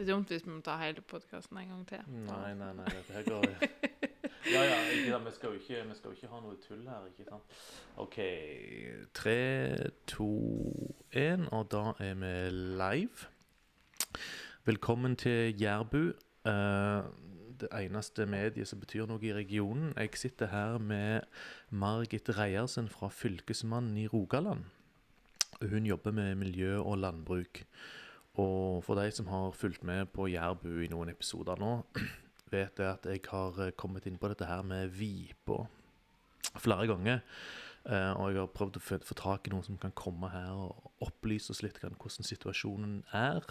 Det er dumt hvis vi må ta hele podkasten en gang til. Nei, nei, nei, dette her går Ja, ja, ikke sant, vi skal jo ikke, vi skal jo ikke ha noe tull her, ikke sant. OK. Tre, to, én, og da er vi live. Velkommen til Jærbu. Uh, det eneste mediet som betyr noe i regionen. Jeg sitter her med Margit Reiersen fra Fylkesmannen i Rogaland. Hun jobber med miljø og landbruk. Og for de som har fulgt med på Jærbu i noen episoder nå, vet jeg at jeg har eh, kommet inn på dette her med vipa flere ganger. Eh, og jeg har prøvd å få, tak i noen som kan komme her og opplyse oss litt hvordan situasjonen er.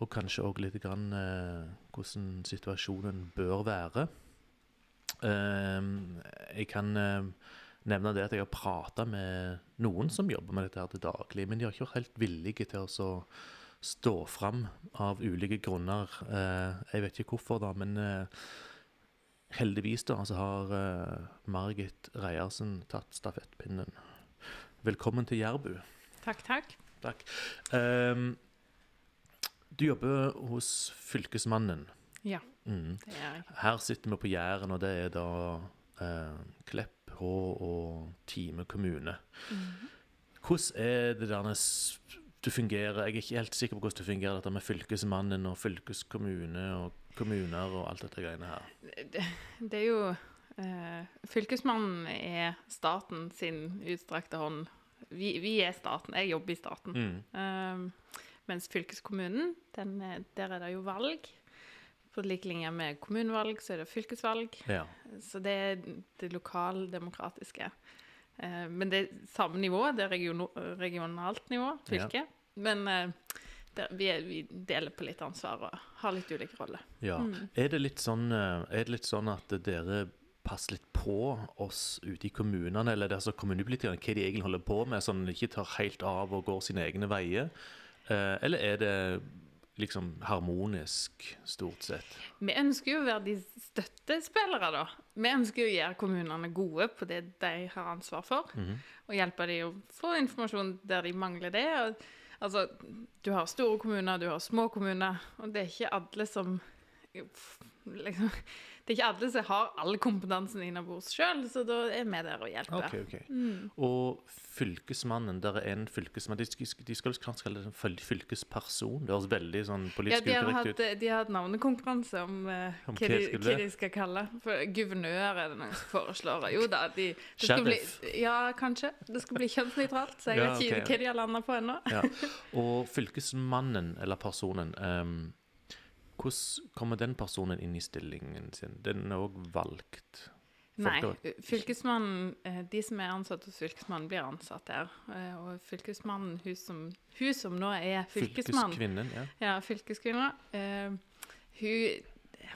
Og kanskje òg litt grann eh, hvordan situasjonen bør være. Jeg kan nevne det at jeg har prata med noen som jobber med dette her til daglig, men de har ikke vært helt villige til å stå fram av ulike grunner. Eh, jeg vet ikke hvorfor, da, men eh, heldigvis da, så har eh, Margit Reiersen tatt stafettpinnen. Velkommen til Jærbu. Takk, takk. Takk. Ehm, du jobber hos Fylkesmannen. Ja, Mm. det gjør jeg. Her sitter vi på Jæren, og det er da eh, Klepp, Hå og Time kommune. Mhm. Hvordan er det der s- du fungerer? Jeg er ikke helt sikker på hvordan du fungerer dette med Fylkesmannen og fylkeskommune og kommuner og alt dette greiene her. Det, det er jo eh, Fylkesmannen er staten sin utstrakte hånd. Vi, vi er staten. Jeg jobber i staten. Mm. Um, mens fylkeskommunen, den, er- der er det jo valg. På lik linje med kommunevalg, så er det fylkesvalg. Ja. Så det er det lokaldemokratiske. Eh, men det er samme nivå, det er region, regionalt nivå, fylke. Men eh, der, vi, er, vi deler på litt ansvar og har litt ulike roller. ja. Mm. Er, det litt sånn, eh, er det litt sånn at dere passer litt på oss ute i kommunene, eller det er altså kommunepolitikerne, hva de egentlig holder på med, sånn at de ikke tar helt av og går sine egne veier? Eh, eller er det liksom harmonisk, stort sett? Vi ønsker jo å være de støttespillere, da. Vi ønsker jo å gjøre kommunene gode på det de har ansvar for. Mhm. Og hjelpe dem å få informasjon der de mangler det. Og, altså, du har store kommuner, du har små kommuner, og det er ikke alle som liksom, Det er ikke alle som har all kompetansen innabords sjøl, så da er vi der og hjelper. Ok, ok. Mm. Og fylkesmannen, der er en fylkesmann De skal, kanskje kalle det en fylkesperson? Det høres veldig sånn politisk ja, ukorrekt ut. de har hatt navnekonkurranse om, uh, Om hva, de, hva de skal kalle. For guvernør er det noen som foreslår. Jo da, de, det skal bli, ja, kanskje. Det skal bli kjønnsnøytralt, så jeg Ja, vet ikke ok. hva de har landa på ennå. Ja. Og fylkesmannen, eller personen ehm, Hvordan kommer den personen inn i stillingen sin? Den er òg valgt? Nei, fylkesmannen, de som er ansatt hos fylkesmannen, blir ansatt der. Og fylkesmannen, hun som, hun som nå er fylkesmann, Fylkeskvinnen, ja. ja, fylkeskvinna, Uh, hun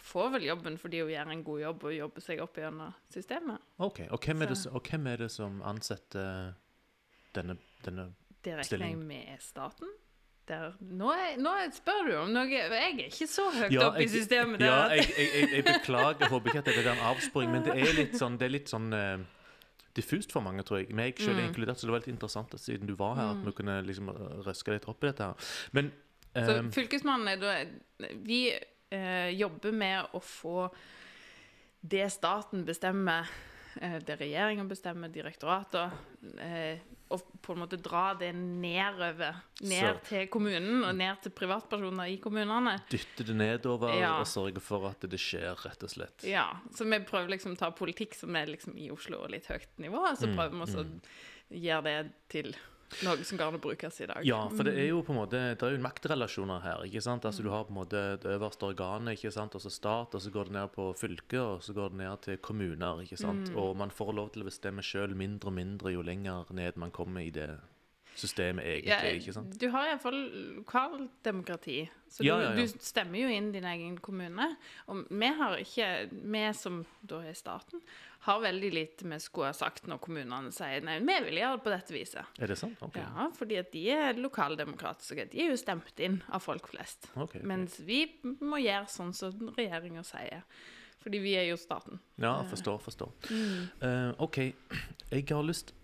får vel jobben fordi hun gjør en god jobb og jobber seg opp gjennom systemet. Ok, og hvem, det, og hvem er det som ansetter denne, denne Det regner jeg med er staten. Nå, er, nå spør du om noe Jeg er ikke så høyt Ja, oppe i systemet. der Ja, jeg, jeg, jeg, jeg beklager. Jeg håper ikke at det er en avsporing, men det er litt sånn, det er litt sånn uh, diffust for mange, tror jeg. Meg selv Mm. inkludert, så det var litt interessant siden du var her, at Mm. vi kunne liksom eh, røske litt opp i dette her. Men Så eh, Fylkesmannen Vi uh, jobber med å få det staten bestemmer, det regjeringen bestemmer, direktorater Og på en måte dra det nedover. Ned Så- til kommunen og ned til privatpersoner i kommunene. dytte det nedover Ja. og sørge for at det skjer, rett og slett. Ja, Så vi prøver liksom å ta politikk som er liksom i Oslo og litt høyt nivå, og så Mm, prøver vi også å gjøre det til noe som kan brukes i dag. Ja, for det er jo på en måte Det er jo maktrelasjoner her. ikke sant? Altså Du har på en måte det øverste organet, ikke sant? altså stat, og så går det ned på fylker, og så går det ned til kommuner. ikke sant? Mm. Og man får lov til å bestemme sjøl mindre og mindre jo lenger ned man kommer i det systemet, egentlig. Ikke sant? Du har iallfall lokaldemokrati, så du, Ja, ja. du stemmer jo inn din egen kommune. Og vi har ikke, vi som da er staten, har veldig lite vi skulle ha sagt når kommunene sier nei, vi vil gjøre det på dette viset. Er det sant? Okay. Ja, fordi at de er lokaldemokratiske. De er jo stemt inn av folk flest. Okay, okay. Mens vi må gjøre sånn som regjeringa sier. Fordi vi er jo staten. Ja, forstår, forstår. Eh, OK, jeg har lyst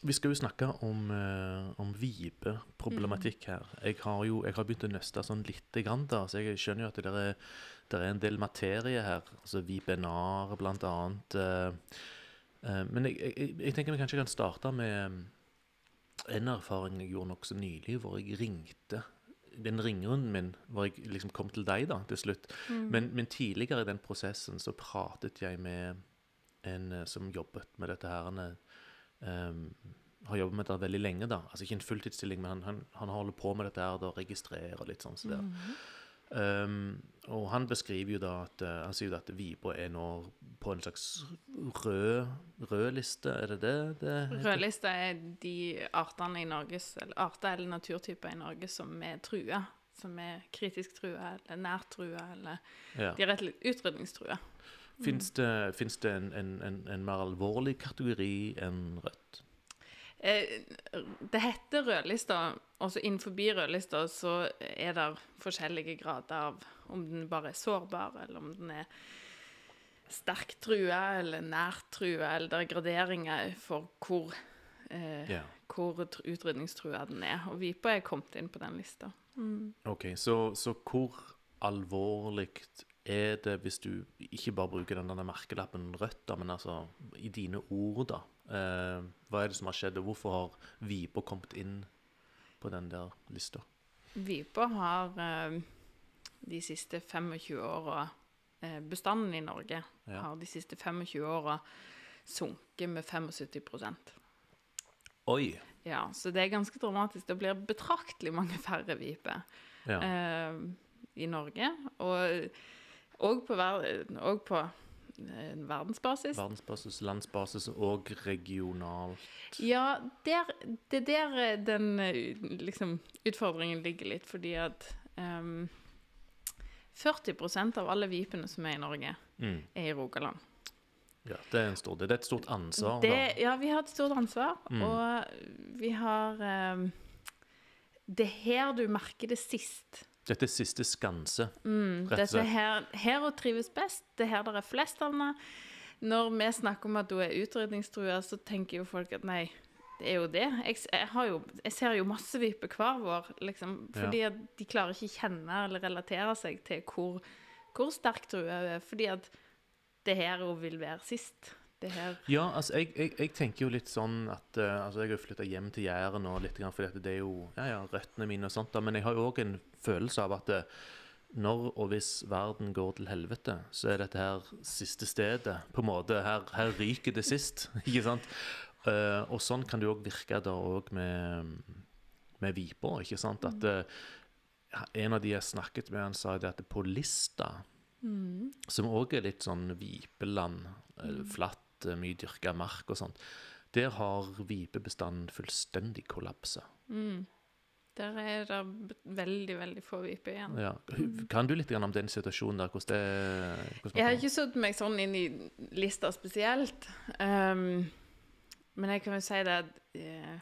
vi skal jo snakke om, uh, om vipeproblematikk her. Jeg har jo jeg har begynt å nøste sånn lite grann, da, så jeg skjønner jo at det er, det er en del materie her. Altså vipenar, blant annet. Uh, eh, men jeg, jeg, jeg tenker vi kanskje kan starte med en erfaring jeg gjorde nokså nylig, hvor jeg ringte den ringrunden min, hvor jeg liksom kom til deg da, til slutt. Men, men tidligere i den prosessen så pratet jeg med en som jobbet med dette her. Um, har jobbet med dette veldig lenge, da. Altså ikke en fulltidsstilling, men han, han, han holder på med dette her, da, registrerer litt sånn. Så der. Um, og han beskriver jo da at eh, Han sier jo at Vibo er nå på en slags rød, rød liste, er det det det heter? Rødlista er de artene i Norges, eller arter eller naturtyper i Norge som er trua. Som er kritisk trua, eller nært trua, eller Ja. De er rett og slett utrydningstrua. Fins det, det en, en, en, en mer alvorlig kategori enn rødt? Eh, det heter rødlista, og så innenfor rødlista så er det forskjellige grader av om den bare er sårbar, eller om den er sterkt trua, eller nært trua, eller det er graderinger for hvor, eh, yeah. hvor utrydningstrua den er. Og Vipa er kommet inn på den lista. OK, så, så hvor alvorlig er det hvis du ikke bare bruker den denne merkelappen rødt, da, men altså i dine ord, da? Eh, hva er det som har skjedd, og hvorfor har Vipa kommet inn på den der lista? Vipa har eh, de siste 25 åra eh, Bestanden i Norge Ja. har de siste 25 åra sunket med 75% Oi! Ja, så det er ganske dramatisk. Det blir betraktelig mange færre viper Ja. eh, i Norge. Og, og på, ver og på eh, verdensbasis. Verdensbasis, landsbasis og regionalt. Ja, der, det er der eh, den eh, liksom, utfordringen ligger litt, fordi at um, 40% av alle vipene som er i Norge, Mm. er i Rogaland. Ja, det er, en stor, det er et stort ansvar. Det, ja, vi har et stort ansvar, Mm. og vi har um, Det er her du merker det sist. Dette er siste skanse. Mm, Rett og slett. er her, her hun trives best. Det er her det er flest av henne. Når vi snakker om at hun er utrydningstrua, så tenker jo folk at nei, det er jo det. Jeg, jeg, har jo, jeg ser jo masse viper hver vår, liksom, Ja. fordi at de klarer ikke kjenne eller relatere seg til hvor, hvor sterk trua hun er. Fordi at det er her hun vil være sist. Det er her Ja, altså, jeg, jeg, jeg tenker jo litt sånn at uh, Altså, jeg har flytta hjem til Jæren og litt, grann, fordi at det er jo Ja, ja, røttene mine og sånt, da, men jeg har jo òg en følelse av at uh, når og hvis verden går til helvete, så er dette her siste stedet. På en måte. Her, her ryker det sist, ikke sant? Uh, og sånn kan det òg virke da òg med, med Viper, ikke sant? At eh, en av de jeg snakket med, han sa det at på Lista som òg er litt sånn vipeland, mm. flatt, eh, mye dyrka mark og sånt. Der har vipebestanden fullstendig kollapsa. mm, Der er det veldig, veldig få viper igjen. Ja. Kan du litt om den situasjonen der? Hvordan det hvordan Jeg har ikke satt meg sånn inn i lista spesielt. Um, men jeg kan jo si det at uh,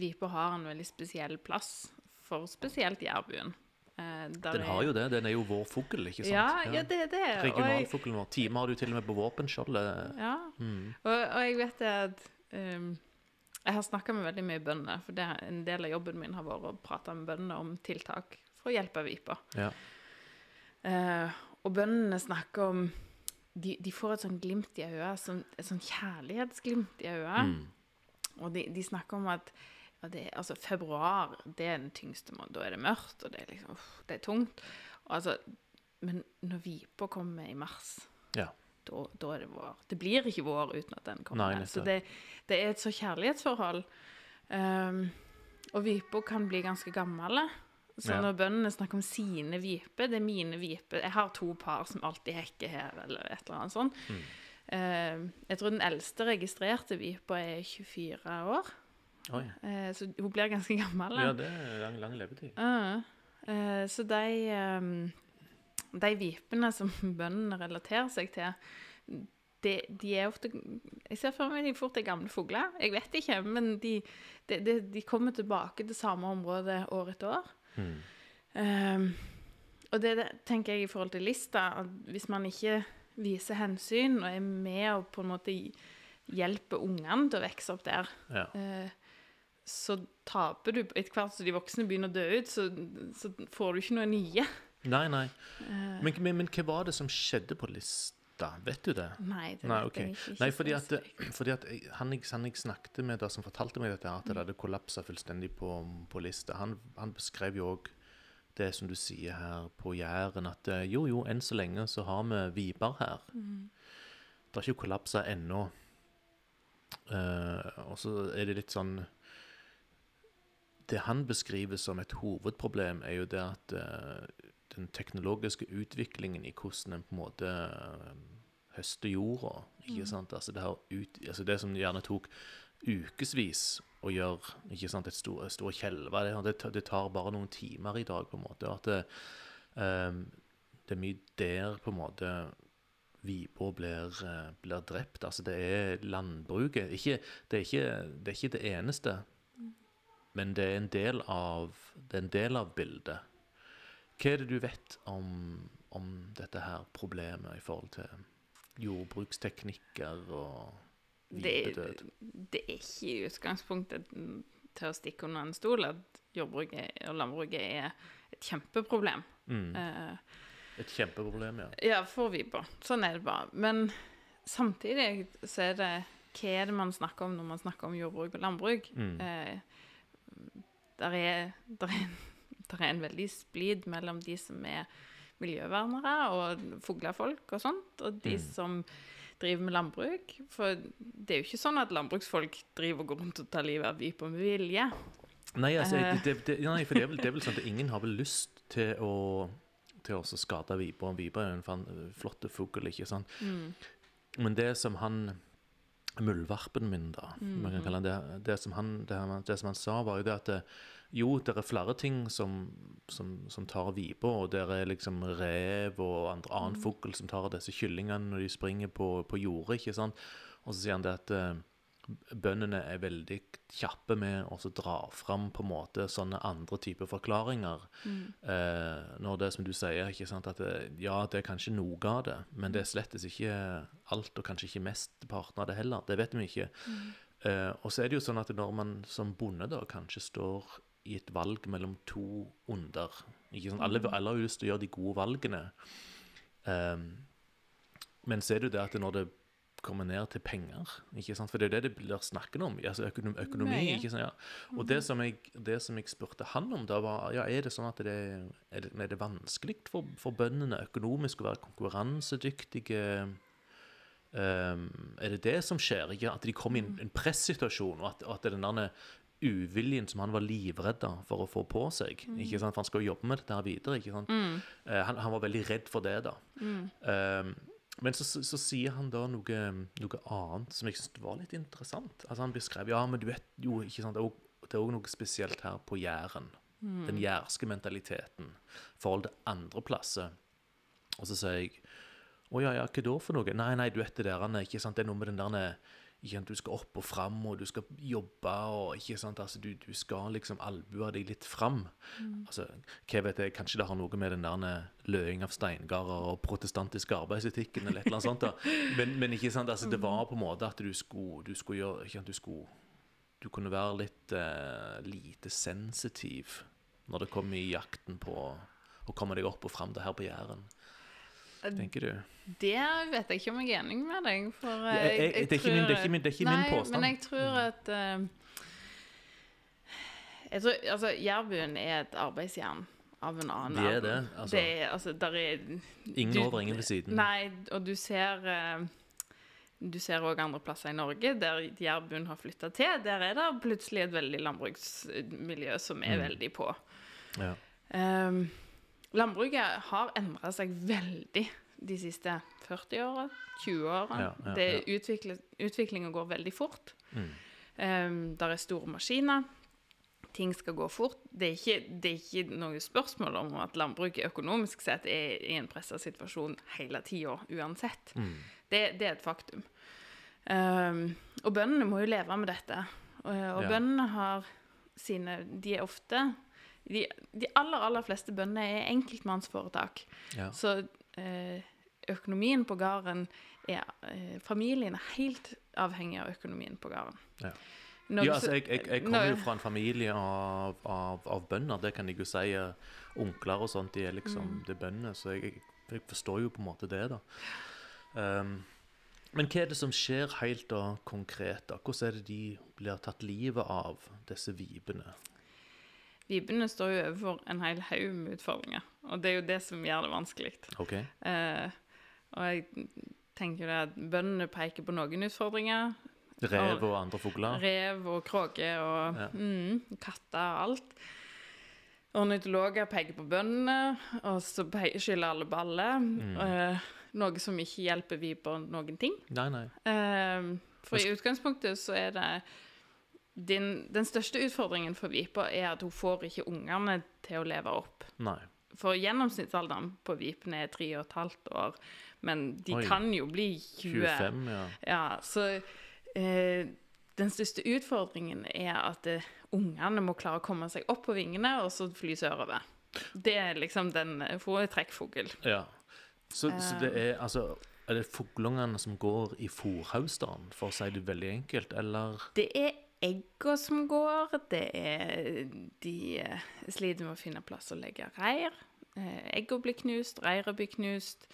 viper har en veldig spesiell plass for spesielt jærbuen. Eh, Den har jo det. Den er jo vår fugl, ikke sant? Ja, ja, det er det. Regionalfuglen vår. Time har du til og med på våpenskjoldet. ja. Mm. og, og jeg vet at um, Jeg har snakka med veldig mye bønder, for det, en del av jobben min har vært å prate med bønder om tiltak for å hjelpe vipa. Ja. Uh, og bøndene snakker om de, de får et sånn glimt i øyet, et sånn kjærlighetsglimt i øyet. Mm. Og de, de snakker om at ja, det, altså, februar det er den tyngste måneden. Da er det mørkt, og det er liksom, uff, det er tungt. Og, altså, men når vipa kommer i mars, Ja. da, da er det vår. Det blir ikke vår uten at den kommer. Nei, så det, det er et så kjærlighetsforhold. Um, og vipa kan bli ganske gamle. Så Ja. når bøndene snakker om sine viper, det er mine viper Jeg har to par som alltid hekker her, eller et eller annet sånt. Mm. Uh, jeg tror den eldste registrerte vipa er 24 år. Eh, så hun blir ganske gammel. Ja, det er lang, lang levetid. Uh, Eh, så de, um, de vipene som bøndene relaterer seg til, de, de er ofte Jeg ser for meg de fort er gamle fugler. Jeg vet ikke, men de, de, de, kommer tilbake til samme område år etter år. Mm. Um, og det, det tenker jeg i forhold til lista, at hvis man ikke viser hensyn og er med og på en måte hjelper ungene til å vokse opp der, Ja. eh, så taper du Etter hvert som de voksne begynner å dø ut, så, så får du ikke noe nye. Nei, nei. Eh, Men, men, men hva var det som skjedde på lista? Vet du det? nei, det Nei, okay. ok. ikke. Nei, fordi at, fordi at han, jeg, han jeg snakket med, da, som fortalte meg dette, at det hadde kollapsa fullstendig på, på lista, han, han beskrev jo òg det som du sier her på Jæren, at eh, jo, jo, enn så lenge så har vi Viber her. Mm. Det har ikke kollapsa ennå. Uh, og så er det litt sånn Det han beskriver som et hovedproblem, er jo det at eh, den teknologiske utviklingen i hvordan en på en måte eh, høster jorda ikke sant? Altså det, ut, altså det som gjerne tok ukevis å gjøre ikke sant? et stor, stor kjelve, det, det, tar- bare noen timer i dag, på en måte. At det, um, det er mye der på en måte Vibo blir, eh, blir drept. Altså det er landbruket. Ikke, det, er ikke, det er ikke det eneste, men det er en del av, det er en del av bildet. Hva er det du vet om, om dette her problemet i forhold til jordbruksteknikker og det, vipedød? det er ikke i utgangspunktet til å stikke under en stol at jordbruket og landbruket er et kjempeproblem. Mm. Uh, Et kjempeproblem, ja. Ja, for Viber. Sånn er det bare. Men samtidig så er det Hva er det man snakker om når man snakker om jordbruk og landbruk? Mm. Eh, der, er, der, er, der er en veldig splid mellom de som er miljøvernere og fuglefolk og sånt, og de Mm. som driver med landbruk. For det er jo ikke sånn at landbruksfolk driver og går rundt og tar livet av viper med vilje. Nei, altså, Eh. det, det, nei, for det er, vel, det er vel sånn at ingen har vel lyst til å til å skade. Vipa viper er en flott fugl, ikke sant. Mm. Men det som han Muldvarpen min, da, om man kan kalle det, det, som han, det, det som han sa, var jo det at det, jo, det er flere ting som, som, som tar vipa, og det er liksom rev og andre, annen fugl som tar disse kyllingene når de springer på, på jordet, ikke sant. Og så sier han det at eh, bøndene er veldig kjappe med å dra fram på en måte sånne andre typer forklaringer. Eh, når det er som du sier, ikke sant, at det, ja, det er kanskje noe av det, men det er slettes ikke alt, og kanskje ikke mesteparten av det heller. Det vet vi ikke. Eh, og så er det jo sånn at når man som bonde da kanskje står i et valg mellom to onder ikke sant? Alle, alle har jo lyst til å gjøre de gode valgene. Eh, men så er det jo det at når det kommer ned til penger, ikke sant? for det er det det blir snakket om, altså økonomi, økonomi ikke sant? Ja. Og det som, jeg, det som jeg spurte han om, da var ja, er det sånn at det er det, er det vanskelig for, for bøndene økonomisk å være konkurransedyktige? Um, er det det som skjer? Ikke? At de kommer i en, en pressituasjon, og at, og at det er den der uviljen som han var livredd for å få på seg. Ikke sant? For han skal jo jobbe med dette her videre. ikke sant? Eh, han, han var veldig redd for det, da. Ehm, men så, så, så sier han da noe, noe annet som jeg syns var litt interessant. Altså Han beskrev ja, men du vet jo, ikke sant, det er er òg noe spesielt her på Jæren. Den jærske mentaliteten. Forhold til andre plasser. Og så sier jeg å ja, ja, hva da for noe? Nei, nei, du vet det der, han er ikke sant, det er noe med den der ikke sant, Du skal opp og fram, og du skal jobbe, og ikke sant, altså du, du skal liksom albue deg litt fram. Altså, hva vet jeg, Kanskje det har noe med den der løing av steingarder og protestantiske arbeidsetikken eller et eller annet sånt. da. Men, men ikke sant, altså det var på en måte at du skulle, du skulle gjøre ikke sant, du skulle du kunne være litt uh, lite sensitiv når det kom i jakten på å komme deg opp og fram det her på Jæren. Tenker du? Det vet jeg ikke om jeg er enig med deg, for jeg, eh, jeg- jeg- det er ikke min- det er ikke min- det er ikke min Nei, påstand. Men jeg tror at uh, jeg tror, altså, Jærbuen er et arbeidsjern av en annen Det er det, altså. det er, altså, der er Ingen over, ingen ved siden. Nei, og du ser uh, Du ser òg andre plasser i Norge der Jærbuen har flytta til. Der er det plutselig et veldig landbruksmiljø som er Mm. veldig på. Ja. Um, landbruket har endra seg veldig de siste 40 åra, 20 åra. Ja, ja, ja. Utviklinga går veldig fort. Mm. Um, der er store maskiner. Ting skal gå fort. Det er, ikke, det er ikke noe spørsmål om at landbruket økonomisk sett er i en pressa situasjon hele tida, uansett. Mm. Det, det er et faktum. Um, og bøndene må jo leve med dette. Og, og Ja. bøndene har sine De er ofte De, de aller, aller fleste bøndene er enkeltmannsforetak. Ja. Så eh, økonomien på gården er eh, Familien er helt avhengig av økonomien på gården. Ja. Ja, altså, jeg, jeg, jeg kommer jo fra en familie av, av, av bønder, det kan jeg jo si. eh, Onkler og sånt, de er liksom Mm. det bøndene, så jeg, jeg, jeg forstår jo på en måte det, da. Um, men hva er det som skjer helt da konkret? da? Hvordan er det de blir tatt livet av, disse vipene? Vibene står jo overfor en hel haug med utfordringer, og det er jo det som gjør det vanskelig. OK? Eh, og jeg tenker jo det at bøndene peker på noen utfordringer. Rev og andre fugler? Rev og kråke og Ja. mm, katter og alt. Ornitologer peker på bøndene, og så skylder alle på alle. Mm. Eh, noe som ikke hjelper viper noen ting. Nei, nei. Eh, for i utgangspunktet så er det din, Den største utfordringen for vipa er at hun får ikke ungene til å leve opp. nei. For gjennomsnittsalderen på vipene er tre og et halvt år, men de Oi. kan jo bli 20. 25, ja. Ja, så eh, den største utfordringen er at eh, ungene må klare å komme seg opp på vingene og så fly sørover. Det er liksom den eh, hun er trekkfugl. ja. Så, så det Eh. er altså Er det fuglungene som går i fòrhausene, for å si det veldig enkelt, eller Det er egga som går, det er De eh, sliter med å finne plass å legge reir. Eh, Egga blir knust, reira blir knust.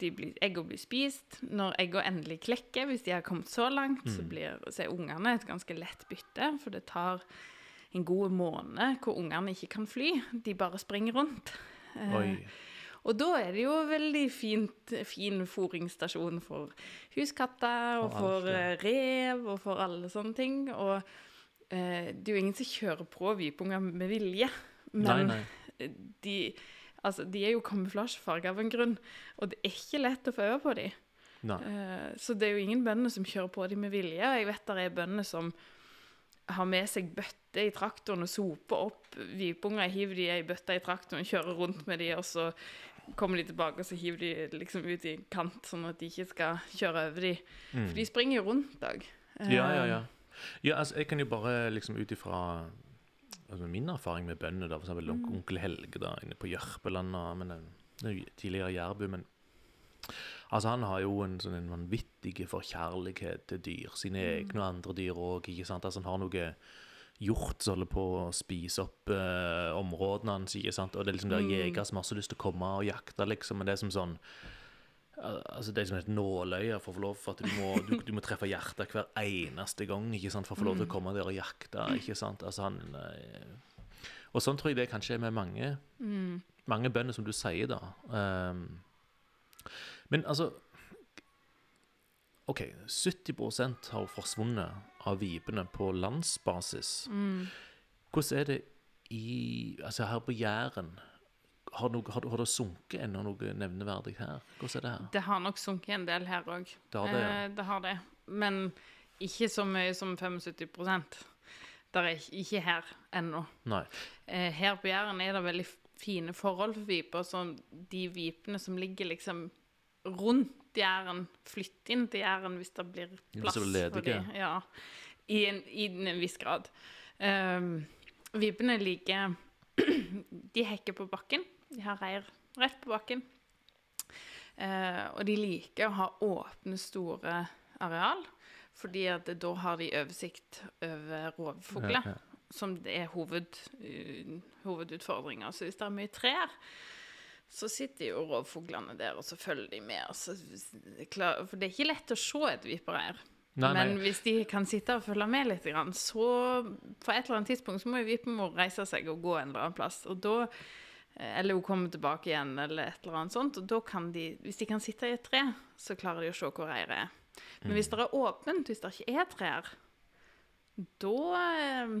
De blir, egga blir spist. Når egga endelig klekker, hvis de har kommet så langt, så, blir, så er ungene et ganske lett bytte, for det tar en god måned hvor ungene ikke kan fly. De bare springer rundt. Eh, Oi. Og da er det jo veldig fint, fin fôringsstasjon for huskatter og for eh, rev og for alle sånne ting. Og eh, det er jo ingen som kjører på vipunger med vilje. Men nei. De, altså, de er jo kamuflasjefarger av en grunn, og det er ikke lett å få øye på dem. nei. Eh, så det er jo ingen bønder som kjører på dem med vilje. Jeg vet det er bønder som har med seg bøtte i traktoren og soper opp vipunger, hiver de i bøtta i traktoren, kjører rundt med de, og så kommer de tilbake og så hiver de liksom ut i en kant, sånn at de ikke skal kjøre over de. For de springer jo rundt òg. Mm. Ja, ja, ja. Ja, altså, jeg kan jo bare liksom ut ifra altså, min erfaring med bønder, da, for eksempel Mm. onkel Helge da, inne på Jørpeland, men eh, det er jo tidligere Jærbu, men altså, han har jo en sånn en vanvittig forkjærlighet til dyr, sine Mm. egne og andre dyr òg? Altså, han har noe hjort som holder på å spise opp eh, områdene hans, ikke sant? Og det er liksom der Mm. jegere som har så lyst til å komme og jakte, liksom, men det er som sånn Altså Det er som et nåløye for å få lov for at du må, du, du må treffe hjertet hver eneste gang ikke sant, for å få lov til å komme der og jakte. ikke sant, altså han eh, Og sånn tror jeg det kanskje er med mange mange bønder, som du sier, da. Um, men altså OK, 70% har forsvunnet av vipene på landsbasis. Hvordan er det i Altså her på Jæren? Har, no, har, har det sunket ennå noe nevneverdig her? Hvordan er det her? Det har nok sunket en del her òg. Det ja. Eh, det har det. Men ikke så mye som 75 Det er ikke- her ennå. Eh, her på Jæren er det veldig fine forhold for viper. Så de vipene som ligger liksom rundt Jæren, flytte inn til Jæren hvis det blir plass ledige. for dem. Ja, i en, i en viss grad. Um, vibbene liker De hekker på bakken. De har reir rett på bakken. Uh, og de liker å ha åpne, store areal, fordi at da har de oversikt over rovfugler Ja, ja. som det er hoved, uh, hovedutfordringa. Så hvis det er mye trær, så sitter jo rovfuglene der, og så følger de med. Klar, for det er ikke lett å se et vipereir. Nei, Men nei. hvis de kan sitte og følge med litt, så på et eller annet tidspunkt så må jo vipemor reise seg og gå en eller annen plass. Og da, eh, eller hun kommer tilbake igjen, eller et eller annet sånt. Og da kan de, hvis de kan sitte i et tre, så klarer de å se hvor reiret er. Men hvis det er åpent, hvis det ikke er trær, da, eh,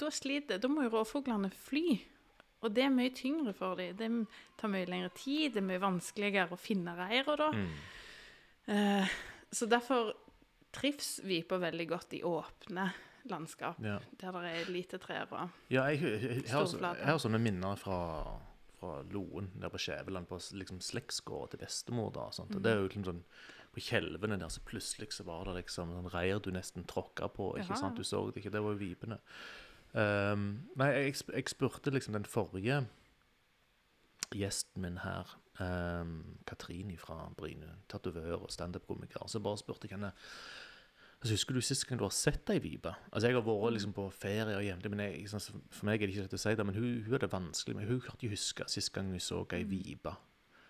da sliter Da må jo rovfuglene fly. Og det er mye tyngre for dem. Det tar mye lengre tid, det er mye vanskeligere å finne reira da. Mm. Eh, så derfor trives på veldig godt i åpne landskap, Ja. der det er lite trær. og- Ja, jeg, jeg, jeg, jeg, har, sånne minner fra, fra Loen, der på Skjæveland, på liksom slektsgården til bestemor. da, mm. Det er jo liksom sånn, På Kjelvene der, så plutselig så var det liksom sånn reir du nesten tråkka på. ikke ja. sant? Du så det ikke, det var jo vipene. Um, nei, jeg, jeg spurte liksom den forrige gjesten min her, um, Katrini fra Bryne, tatovør og standup-komiker, så bare spurte jeg henne Altså, Husker du sist gang du har sett ei vipe? Altså, Jeg har vært liksom på ferie og hjemme, men jeg, for meg er det ikke lett å si det. Men hun, hun er det vanskelig. Men hun klarte ikke huske sist gang hun så ei vipe.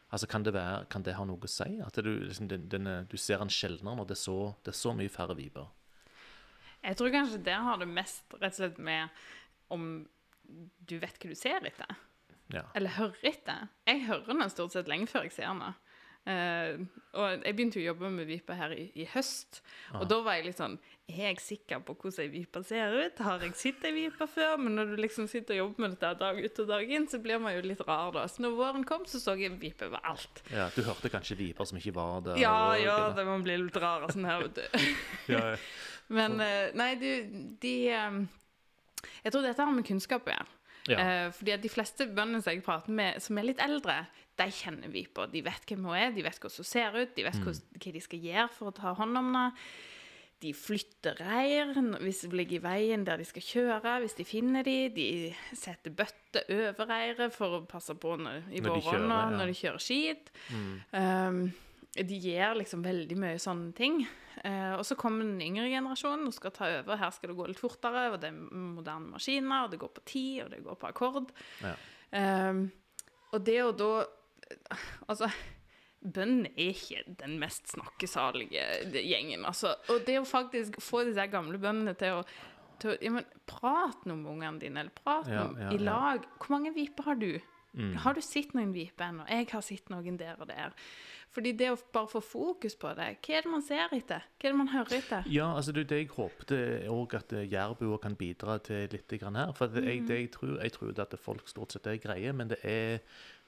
Altså, kan det, være, kan det ha noe å si? At du, liksom, den, den, du ser den sjeldnere når det er så, det er så mye færre viper? Jeg tror kanskje der har det mest rett og slett med om du vet hva du ser etter. Ja. Eller hører etter. Jeg hører den stort sett lenge før jeg ser den. Uh, og jeg begynte jo å jobbe med viper her i, i høst, Ah. og da var jeg litt sånn Er jeg sikker på hvordan ei vipe ser ut? Har jeg sett ei vipe før? Men når du liksom sitter og jobber med dette dag ut og dag inn, så blir man jo litt rar, da. Så når våren kom, så så jeg vipe overalt. ja. Du hørte kanskje viper som ikke var der? Ja, og- ja, det må bli litt rar sånn her, vet du. ja. ja. Men eh, nei, du, de eh, Jeg tror dette har med kunnskap å gjøre. ja. Eh, fordi at de fleste bøndene som jeg prater med, som er litt eldre, de kjenner viper. De vet hvem hun er, de vet hvordan hun ser ut, de vet hvordan, hva de skal gjøre for å ta hånd om henne. De flytter reir hvis det ligger i veien der de skal kjøre, hvis de finner de. De setter bøtter over reiret for å passe på når, i de våronna ja. når de kjører skit. Um, de gjør liksom veldig mye sånne ting. Eh, og så kommer den yngre generasjonen og skal ta over. Her skal det gå litt fortere, og det er moderne maskiner, og det går på tid, og det går på akkord. Ja. Eh, og det å da Altså, bønn er ikke den mest snakkesalige gjengen, altså. Og det å faktisk få disse gamle bøndene til å til ja, men, Prat nå med ungene dine, eller prat Ja, ja, i lag. Hvor mange viper har du? Mm. Har du sett noen viper ennå? Jeg har sett noen der og der. Fordi det å bare få fokus på det Hva er det man ser etter? Hva er det man hører etter? Ja, altså det, det jeg håpte òg at jærbuer kan bidra til litt her. For det, jeg, det jeg, tror, jeg tror det at folk stort sett er greie, men det er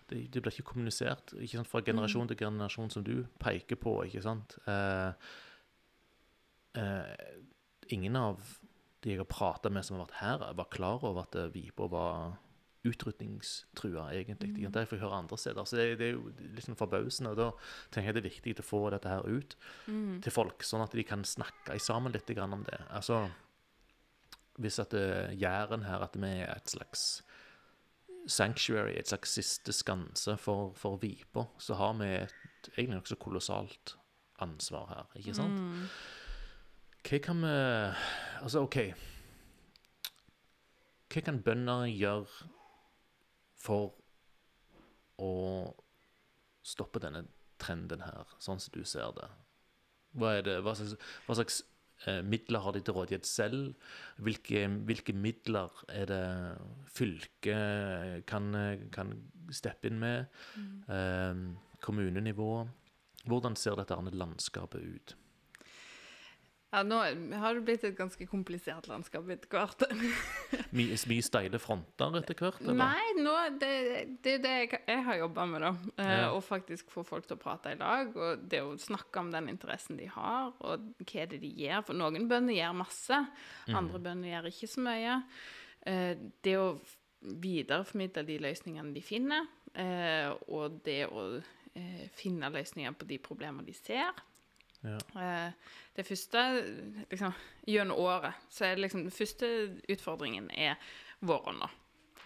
det, det blir ikke kommunisert ikke sant? fra generasjon til generasjon, som du peker på. ikke sant? Eh, eh, ingen av de jeg har prata med som har vært her, var klar over at Vipo var utrydningstrua, egentlig. Mm. Det får jeg høre andre steder. Så det, det er jo litt sånn forbausende. og Da tenker jeg det er viktig å få dette her ut til folk, sånn at de kan snakke sammen litt om det. Altså, hvis at uh, Jæren her, at vi er et slags sanctuary, et slags siste skanse for, for viper, så har vi et egentlig nokså kolossalt ansvar her, ikke sant? Hva kan vi Altså, OK. Hva kan bønder gjøre for å stoppe denne trenden her, sånn som du ser det? Hva, det, hva slags, hva slags eh, midler har de til rådighet selv? Hvilke, hvilke midler er det fylket kan, kan steppe inn med? Eh, kommunenivå? Hvordan ser dette landskapet ut? Ja, nå har det blitt et ganske komplisert landskap etter hvert. Mye, mye steile fronter etter hvert? eller? Nei, nå, det, det er det jeg, jeg har jobba med, da. Eh, Ja. Å faktisk få folk til å prate i lag, og det å snakke om den interessen de har, og hva er det de gjør. For noen bønder gjør masse, andre bønder gjør ikke så mye. Eh, det å videreformidle de løsningene de finner, eh, og det å finne løsninger på de problemene de ser. Ja. Eh, det første liksom, Gjennom året så er det liksom Den første utfordringen er våronna.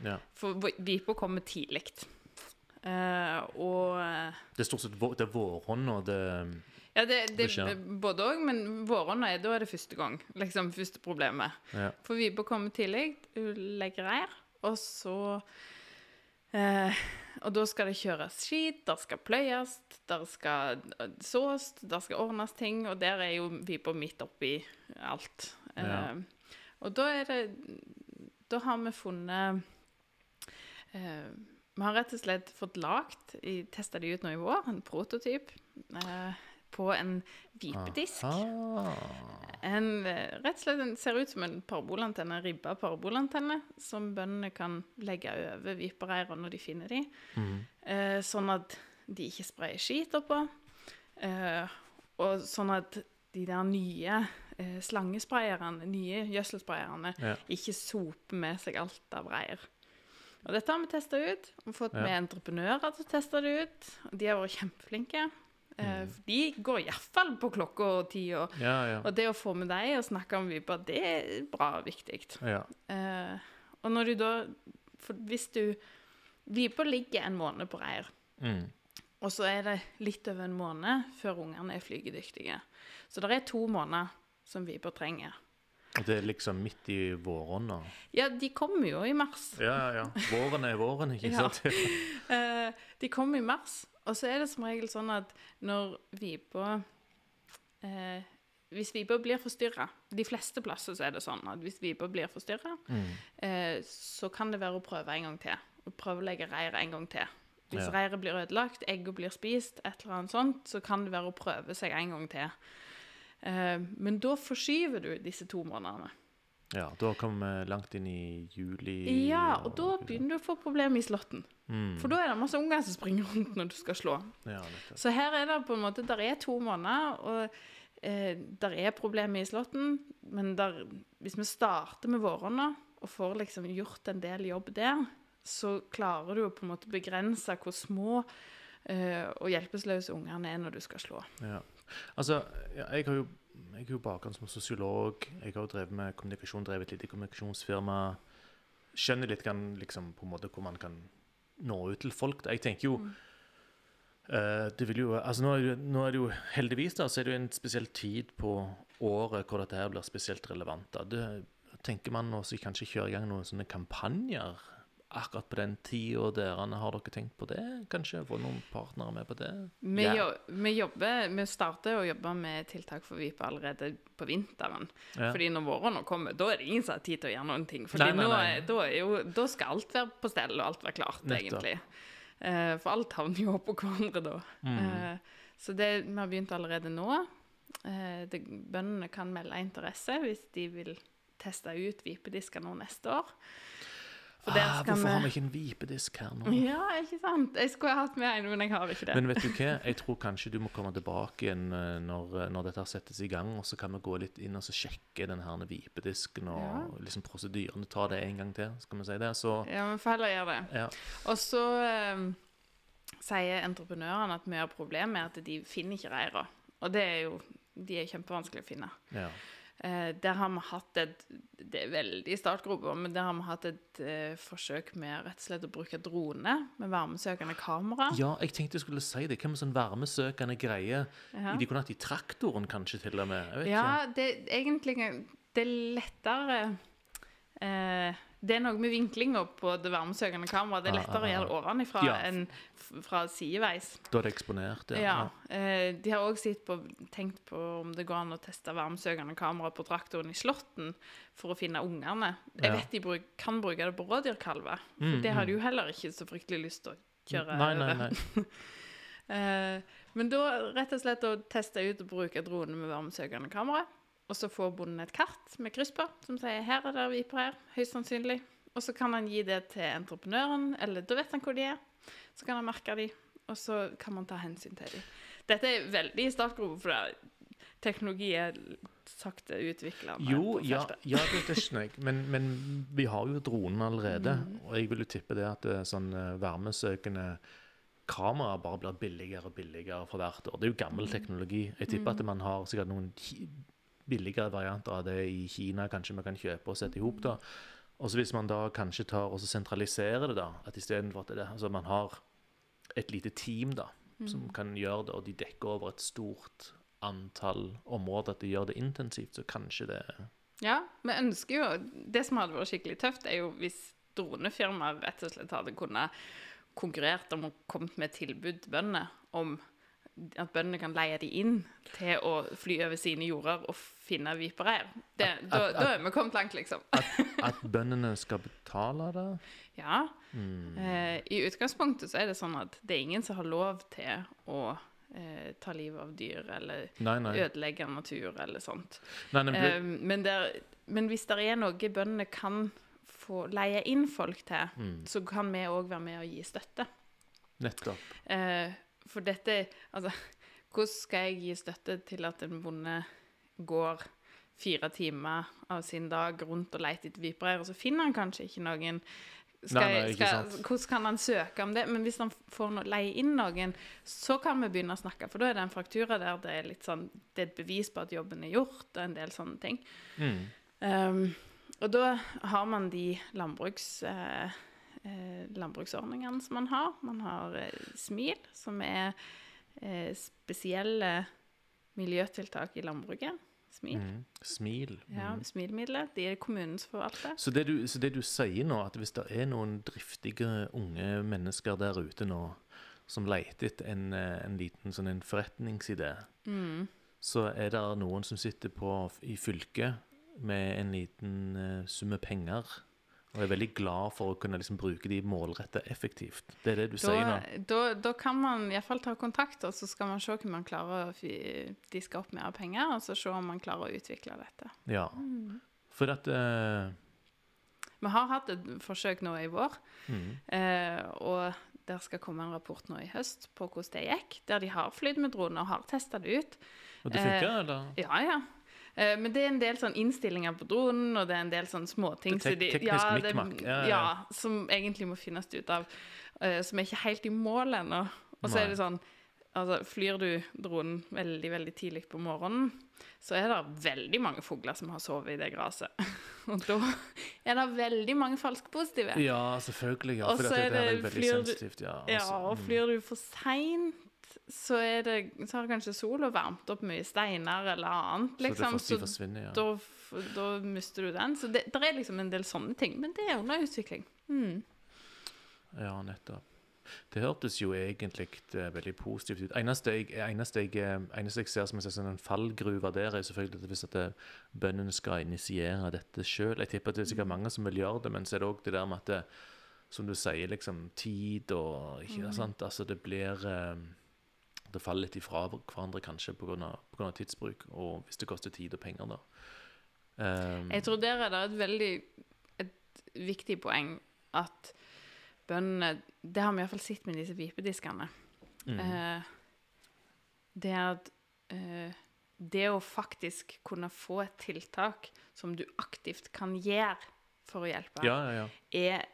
Ja. For vipa kommer tidlig. Uh, og Det er stort sett vår, det er vårhånd og det Ja, det, det, Det både òg, men våronna er da er det første gang. Liksom første problemet. ja. For vipa kommer tidlig, hun legger reir, og så eh, Og da skal det kjøres skit, der skal pløyes, der skal eh, sås, der skal ordnes ting, og der er jo vipa midt oppi alt. Ja. Eh, og da er det Da har vi funnet eh, Vi har rett og slett fått lagd, testa de ut nå i vår, en prototyp eh, på en vipedisk. En, eh, rett og slett den ser ut som en parabolantenne, en ribba parabolantenne, som bøndene kan legge over vipereira når de finner de, mm. eh, sånn at de ikke sprayer skit oppå, eh, og sånn at de der nye eh, slangesprayerne, nye gjødselsprayerne, Ja. ikke soper med seg alt av reir. Og dette har vi testa ut, Vi har fått Ja. med entreprenører til å teste det ut. De har vært kjempeflinke. Eh, for De går iallfall på klokka og tida. Ja, ja. Og det å få med deg og snakke om viper, det er bra og viktig. ja. Uh, og når du da For hvis du Viper ligger en måned på reir, Mm. og så er det litt over en måned før ungene er flygedyktige. Så det er to måneder som viper trenger. Og det er liksom midt i vårånda. Ja, de kommer jo i mars. Ja, ja, ja. Våren er våren, ikke Ja. sant? Eh, de kommer i mars, og så er det som regel sånn at når vipa eh, Hvis vipa blir forstyrra De fleste plasser så er det sånn at hvis vipa blir forstyrra, Mm. eh, så kan det være å prøve en gang til. Å prøve å legge reiret en gang til. Hvis Ja. reiret blir ødelagt, egget blir spist, et eller annet sånt, så kan det være å prøve seg en gang til. Eh, men da forskyver du disse to månedene. Ja, da kom vi langt inn i juli. Ja, og da begynner du å få problemer i slåtten. mm. For da er det masse unger som springer rundt når du skal slå. Ja. Så her er det på en måte Der er to måneder, og eh, der er problemer i slåtten. Men der, hvis vi starter med våronna og får liksom gjort en del jobb der, så klarer du å på en måte begrense hvor små eh, og hjelpeløse ungene er når du skal slå. Ja. Altså, jeg har jo jeg har jo bakgrunn som sosiolog. Jeg har jo drevet med kommunikasjon, drevet et lite kommunikasjonsfirma. Skjønner litt kan, liksom, på en måte hvor man kan nå ut til folk. Jeg tenker jo Mm. eh, det vil jo, altså nå er, det, nå er det jo heldigvis da, så er det jo en spesiell tid på året hvor dette her blir spesielt relevant. da. Det tenker man nå så kanskje kjøre i gang noen sånne kampanjer akkurat på den tida dere har dere tenkt på det? Kanskje få noen partnere med på det? Vi, Ja. jo, vi, jobber, vi starter å jobbe med tiltak for vipe allerede på vinteren. Ja. Fordi når våren kommer, da er det ingen som har tid til å gjøre noen ting. Fordi Nei, nei, nå nei. er, da, jo, da skal alt være på stell, og alt være klart, Nettopp. egentlig. Eh, for alt havner jo på hverandre da. Mm. Eh, så det, vi har begynt allerede nå. Eh, det, bøndene kan melde interesse hvis de vil teste ut vipedisker nå neste år. Ah, hvorfor vi- har vi ikke en vipedisk her nå? Ja, ikke sant? Jeg skulle ha hatt med en, men jeg har ikke det. Men vet du hva? Jeg tror kanskje du må komme tilbake igjen eh, når, eh, når dette settes i gang, og så kan vi gå litt inn og så sjekke den her vipedisken og Ja. liksom prosedyrene. Ta det en gang til, skal vi si det. Så Ja, men får heller gjøre det. ja. Og så um, sier entreprenørene at mye av problemet er at de finner ikke reira. Og det er jo De er kjempevanskelig å finne. ja. Eh, der har vi hatt et Det er veldig i startgropa, men der har vi hatt et eh, forsøk med rett og slett å bruke drone med varmesøkende kamera. Ja, jeg tenkte jeg skulle si det. Hva med sånn varmesøkende greie? Ja. De kunne hatt i traktoren kanskje til og med. Ja, det egentlig Det er lettere eh, Det er noe med vinklinga på det varmesøkende kameraet. Det er lettere å gjøre det ovenfra Ja. enn fra sideveis. Da er det eksponert, ja. Ja. eh, de har òg tenkt på om det går an å teste varmesøkende kamera på traktoren i Slåtten for å finne ungene. Jeg vet de bruk, kan bruke det på rådyrkalver, Mm, det har mm. de jo heller ikke så fryktelig lyst til å kjøre Nei, nei, over. nei. Eh, men da rett og slett å teste ut og bruke dronen med varmesøkende kamera. Og så får bonden et kart med kryss på som sier her er det viper her, høyst sannsynlig. Og så kan han gi det til entreprenøren, eller da vet han hvor de er. Så kan han merke de, og så kan man ta hensyn til de. Dette er veldig i startgropa, for teknologi er sakte utvikla. Jo, ja, ja det, skjønner jeg. Men, men vi har jo dronen allerede. Mm. Og jeg vil jo tippe det at det er sånn eh, varmesøkende kamera bare blir billigere og billigere for hvert år. Det er jo gammel Mm. teknologi. Jeg tipper at man har sikkert noen billigere varianter av det i Kina kanskje vi kan kjøpe og sette i hop. Og så hvis man da kanskje tar og sentraliserer det, da, at istedenfor at det, altså man har et lite team da, som Mm. kan gjøre det, og de dekker over et stort antall områder, at de gjør det intensivt, så kanskje det Ja, vi ønsker jo Det som hadde vært skikkelig tøft, er jo hvis dronefirmaer rett og slett hadde kunnet konkurrert om å komme med tilbud til bøndene om at bøndene kan leie de inn til å fly over sine jorder og finne vipereir. Det- Da, At- at- da er vi kommet langt, liksom. At bøndene skal betale det? Ja. Mm. Eh, I utgangspunktet så er det sånn at det er ingen som har lov til å eh, ta livet av dyr eller Nei, nei. ødelegge natur eller sånt. nei, nei Eh, men, der, men hvis det er noe bøndene kan få leie inn folk til, mm, så kan vi òg være med og gi støtte. nettopp. Eh, for dette Altså, hvordan skal jeg gi støtte til at en bonde går fire timer av sin dag rundt og leter etter vipereir, og så finner han kanskje ikke noen? Skal, Nei, nei, ikke skal, hvordan kan han søke om det? Men hvis han får noe, leie inn noen, så kan vi begynne å snakke. For da er det en fraktura der det er sånn Det er et bevis på at jobben er gjort, og en del sånne ting. Mm. Um, og da har man de landbruks, Uh, eh, landbruksordningene som man har. Man har eh, SMIL, som er eh, spesielle miljøtiltak i landbruket. Smil. Mm. Smil. Ja, Smilmidler. De er kommunens forvalter. Så, det du, så det du sier nå, at hvis det er noen driftige unge mennesker der ute nå som leter etter en, eh, en liten sånn en forretningsidé, Mm. så er det noen som sitter på, i fylket med en liten uh, summe penger og er veldig glad for å kunne liksom bruke de målretta effektivt. Det er det du sier nå? da, da kan man iallfall ta kontakt, og så skal man se om man klarer å diske opp mer penger, og så se om man klarer å utvikle dette. Ja. Mm. For at uh... Vi har hatt et forsøk nå i vår, mm, uh, og der skal komme en rapport nå i høst på hvordan det gikk, der de har flydd med drone og har testa det ut. Og det Eh, uh, eller? Ja, ja. Eh, Men det er en del sånn innstillinger på dronen, og det er en del sånn småting Det tek- teknisk mikmak. Ja, ja. Ja, som egentlig må finnes ut av, eh, som er ikke helt i mål ennå. Og så er det sånn Altså, flyr du dronen veldig, veldig tidlig på morgenen, så er det veldig mange fugler som har sovet i det gresset. Og da er det veldig mange falske positive. Ja, selvfølgelig. Ja, for det, er det er veldig flyr sensitivt. Ja, Ja, altså, og mm. flyr du for seint, så, er det, så har kanskje sola varmt opp mye steiner eller annet, Så det liksom. Så, forsvinner, ja. da, da mister du den. Så det, er liksom en del sånne ting. Men det er under utvikling. Mm. Ja, nettopp. Det hørtes jo egentlig eh, veldig positivt ut. Eneste jeg, eneste jeg, eh, eneste jeg ser som en sånn en fallgruve der, er selvfølgelig at hvis at det- bøndene skal initiere dette sjøl. Jeg tipper at det er sikkert mange som vil gjøre det, men så er det òg det der med at det, som du sier, liksom tid og ikke sant? Altså det blir eh, Det faller litt ifra hverandre kanskje pga. tidsbruk, og hvis det koster tid og penger, da. Um, Jeg tror der er det et veldig et viktig poeng at bøndene Det har vi iallfall sett med disse vipediskene. mm, Uh, det at uh, det å faktisk kunne få et tiltak som du aktivt kan gjøre for å hjelpe, ja, ja, ja. er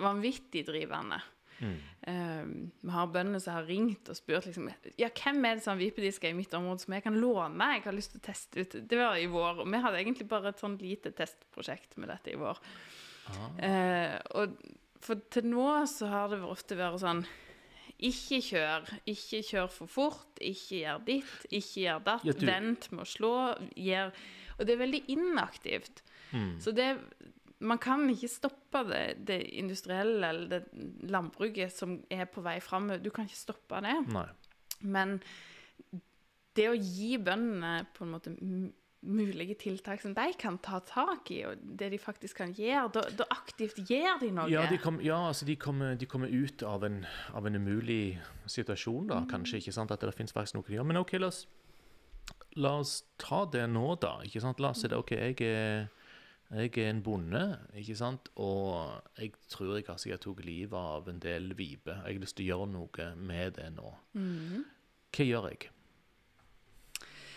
vanvittig drivende. Mm. Um, vi har bøndene som har ringt og spurt liksom, ja, hvem er det som har vipedisker i mitt område som jeg kan låne. Jeg har lyst til å teste ut. Det var i vår. og Vi hadde egentlig bare et sånn lite testprosjekt med dette i vår. Ah. Uh, og for til nå så har det ofte vært sånn Ikke kjør. Ikke kjør for fort. Ikke gjør ditt. Ikke gjør datt. Vent med å slå. Gjør Og det er veldig inaktivt. Mm. Så det Man kan ikke stoppe det, det industrielle eller det landbruket som er på vei fram. Du kan ikke stoppe det. Nei. Men det å gi bøndene på en måte mulige tiltak som de kan ta tak i, og det de faktisk kan gjøre, da, da aktivt gjør de noe. Ja, de, kom, ja altså de, kommer, de kommer ut av en, av en umulig situasjon, da. Kanskje ikke sant, at det finnes faktisk noe de gjør. Men OK, la oss, la oss ta det nå, da. ikke sant? La oss si det. OK, jeg er, jeg er en bonde, ikke sant? og jeg tror jeg har sikkert tok livet av en del viper. Jeg har lyst til å gjøre noe med det nå. Mm. Hva gjør jeg?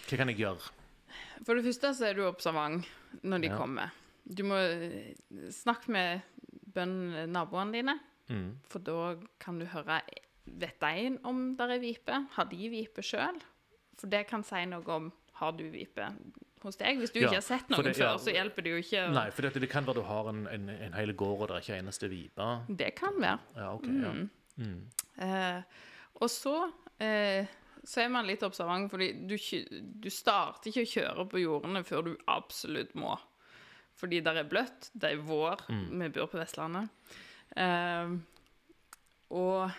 Hva kan jeg gjøre? For det første så er du observant når de Ja. kommer. Du må eh, snakke med bøndene, naboene dine, Mm. for da kan du høre Vet de om der er vipe? Har de vipe sjøl? For det kan si noe om har du vipe hos deg. Hvis du Ja, ikke har sett noen det- før, ja. så hjelper det jo ikke. Nei, for det, det kan være du har en, en, en hel gård, og det er ikke eneste vipe. Det kan være. Ja, OK. Ja. Mm. Mm. Eh, og så eh, så er man litt observant, fordi du, du starter ikke å kjøre på jordene før du absolutt må. Fordi det er bløtt, det er vår, Mm. vi bor på Vestlandet. Eh, og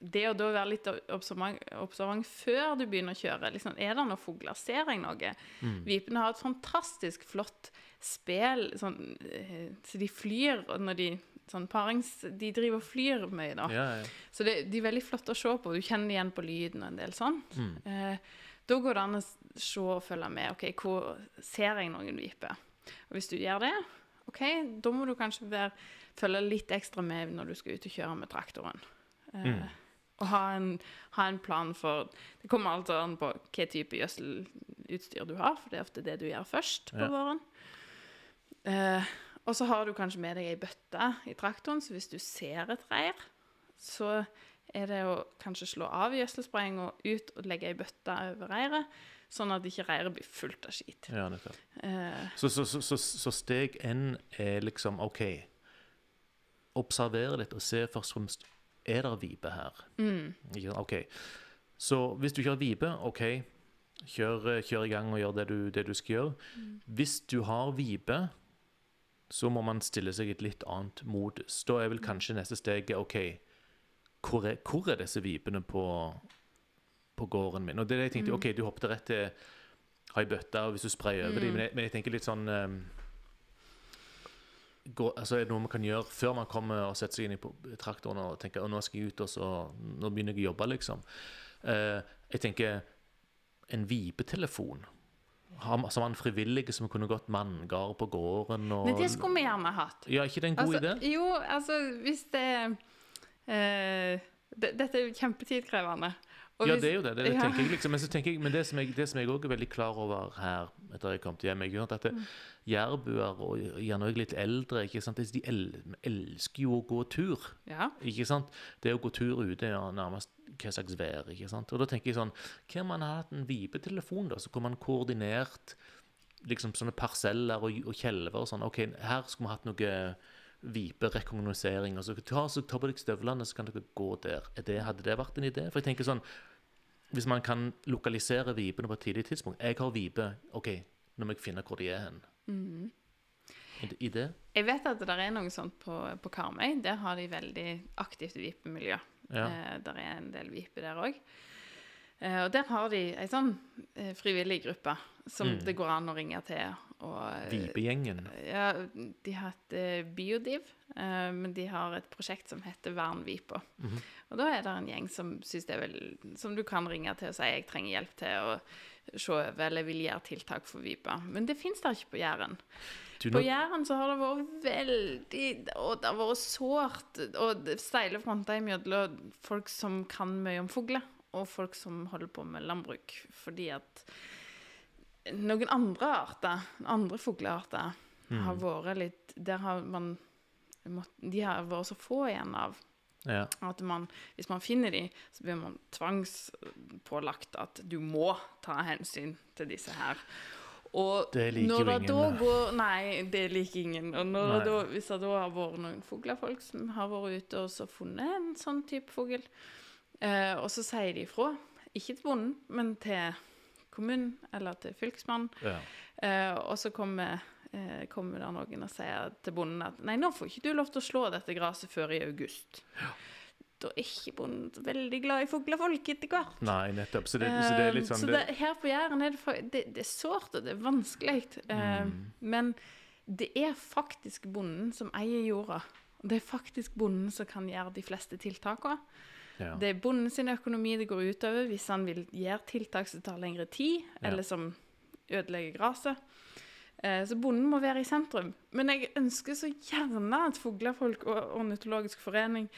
det å da være litt observant, observant før du begynner å kjøre liksom, Er det noen fugler? Ser jeg noe? Mm. Vipene har et fantastisk flott spel, sånn, eh, så de flyr når de sånn parings... De driver og flyr mye, da. Ja, ja. Så det, de er veldig flotte å se på. Du kjenner igjen på lyden og en del sånn. Mm. Eh, da går det an å se og følge med. OK, hvor ser jeg noen viper? Og hvis du gjør det, OK, da må du kanskje være, følge litt ekstra med når du skal ut og kjøre med traktoren. Eh, Mm. Og ha en, ha en plan for Det kommer altså an på hva type gjødselutstyr du har, for det er ofte det du gjør først på Ja. våren. Eh, og så har du kanskje med deg ei bøtte i traktoren, så hvis du ser et reir, så er det å kanskje slå av gjødselspraying og ut og legge ei bøtte over reiret, sånn at ikke reiret blir fullt av skit. ja. Eh, Så, så, så, så, steg N er liksom OK. Observere litt og se først og fremst Er det vipe her? mm, OK. Så hvis du ikke har vipe, OK. Kjør, eh, kjør i gang og gjør det du, det du skal gjøre. Mm. Hvis du har vipe, så må man stille seg et litt annet modus. Da er vel kanskje neste steg OK, hvor er, hvor er disse vipene på, på gården min? Og det er det jeg tenkte, OK, du hoppet rett til ei bøtte, og hvis du sprayer over dem, men, men jeg tenker litt sånn ehm, gå, altså Er det noe man kan gjøre før man kommer og setter seg inn i traktoren og tenker nå skal jeg ut, og så nå begynner jeg å jobbe, liksom. Eh, jeg tenker en vipetelefon. Som han frivillige som kunne gått manngard på gården og Men det skulle vi gjerne hatt. Ja, ikke det en god Altså, idé? jo, altså hvis det eh, Dette er jo kjempetidkrevende. Ja, det er jo det. det, det ja. jeg liksom. Men, jeg, men det som jeg, det som jeg også er veldig klar over her, etter jeg kom til hjem, er at det, Mm. jærbuer, og gjerne også litt eldre, de el elsker jo å gå tur. Ja. ikke sant? Det å gå tur ute er nærmest hva slags vær. ikke sant? Og da tenker jeg sånn Hva om man hadde hatt en vipetelefon, da? Så kunne man koordinert liksom sånne parseller og, og kjelver og sånn. OK, her skulle vi hatt noe viperekognosering. Og så ta, ta på deg støvlene, så kan dere gå der. Er det, hadde det vært en idé? For jeg tenker sånn Hvis man kan lokalisere vipene på et tidlig tidspunkt Jeg har vipe. OK, nå må jeg finne hvor de er hen. Mhm. I idé? Jeg vet at det er noe sånt på, på Karmøy. Der har de veldig aktivt vipemiljø. Ja. Eh, der er en del vipe der òg. Eh, og der har de ei sånn eh, frivillig gruppe som Mm. det går an å ringe til. Og, eh, Vipegjengen. Ja, de heter Biodiv, eh, men de har et prosjekt som heter Vern Vipa. Mhm. Og da er det en gjeng som er vel, som du kan ringe til og si jeg trenger hjelp til å se over eller vil gjøre tiltak for vipa. Men det fins der ikke på Jæren. På Jæren så har det vært veldig Og det har vært sårt. Og steile fronter imellom folk som kan mye om fugler, og folk som holder på med landbruk. Fordi at noen andre arter, andre fuglearter, har Mm. vært litt Der har man De har vært så få igjen av ja. at man, hvis man finner de, så blir man tvangspålagt at du må ta hensyn til disse her. Og Det liker når jo ingen, da går Nei, det liker ingen. Og det da, hvis det da har vært noen fuglefolk som har vært ute og så funnet en sånn type fugl, eh, og så sier de ifra, ikke til bonden, men til kommunen eller til fylkesmannen, ja. Eh, og så kommer, eh, kommer det noen og sier til bonden at nei, nå får ikke du lov til å slå dette gresset før i august. Da er ikke bonden veldig glad i fuglefolk etter hvert. Nei, nettopp. Så det, så det er litt Eh, sånn så det, her på Jæren er det, det, det er sårt og det er vanskelig. eh, Mm. Men det er faktisk bonden som eier jorda. Det er faktisk bonden som kan gjøre de fleste tiltakene. ja. Det er bonden sin økonomi det går utover hvis han vil gjøre tiltak som tar lengre tid, Ja. eller som ødelegger gresset. Eh, Så bonden må være i sentrum. Men jeg ønsker så gjerne at Fuglefolk og Ornitologisk forening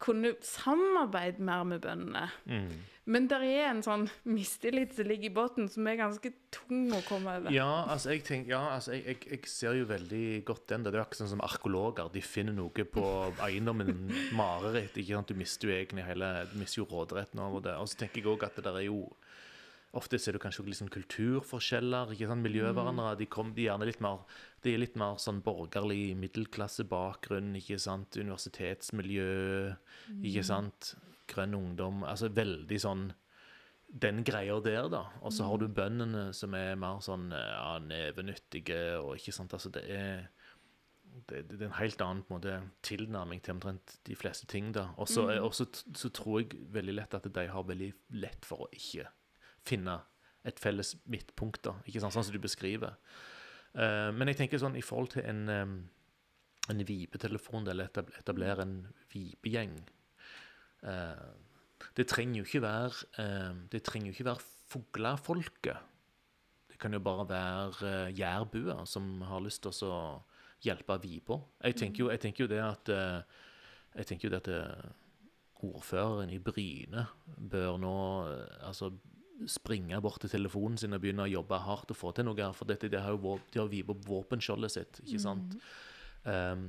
kunne samarbeide mer med bøndene. Mm. Men det er en sånn mistillit som ligger i båten, som er ganske tung å komme over. Ja, altså jeg tenker, ja, altså jeg, jeg, jeg ser jo veldig godt den. Det er akkurat sånn som arkeologer. De finner noe på eiendommen, mareritt. ikke sant? Du mister jo egentlig hele, du mister jo råderetten over det. Og så tenker jeg også at det der er jo Ofte ser du kanskje liksom kulturforskjeller. ikke sant? Miljøvernere de, kom, de, er gjerne litt mer, de er litt mer sånn borgerlig middelklassebakgrunn. ikke sant? Universitetsmiljø, ikke sant? Grønn ungdom. altså Veldig sånn den greia der, da. Og så har du bøndene som er mer sånn ja, nevenyttige og ikke sant. Altså det er det, det er en helt annen på en måte, tilnærming til omtrent de fleste ting. da. Og så og så t- så tror jeg veldig lett at de har veldig lett for å ikke finne et felles midtpunkt, da. Ikke sant, sånn som du beskriver. Uh, men jeg tenker sånn i forhold til en, um, en vipetelefon, eller etab- etablere en vipegjeng uh, Det trenger jo ikke være uh, Det trenger jo ikke være fuglefolket. Det kan jo bare være uh, jærbuer som har lyst til å hjelpe vipa. Jeg jeg tenker jo det at eh, Jeg tenker jo det at eh, ordføreren i Bryne bør nå eh, altså springe bort til telefonen sin og begynne å jobbe hardt og få til noe her. For dette, det har jo de har viper på våpenskjoldet sitt, ikke sant? Um,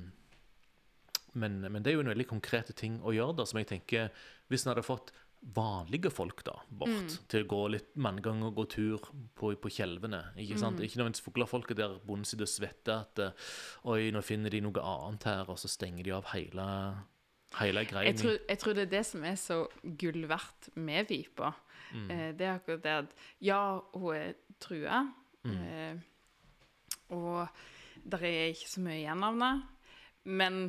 men, men det er jo en veldig konkrete ting å gjøre, da, som jeg tenker Hvis en hadde fått vanlige folk da, bort til å gå litt mange ganger og gå tur på, på kjelvene Ikke sant? Ikke nødvendigvis fuglefolket der bonden sitter og svetter at eh, Oi, nå finner de noe annet her, og så stenger de av hele Hele greia Jeg tror, jeg tror det er det som er så gull verdt med Vipa. Mm. Eh, det er akkurat det at ja, hun er trua, Mm. eh, og det er ikke så mye igjen av henne. Men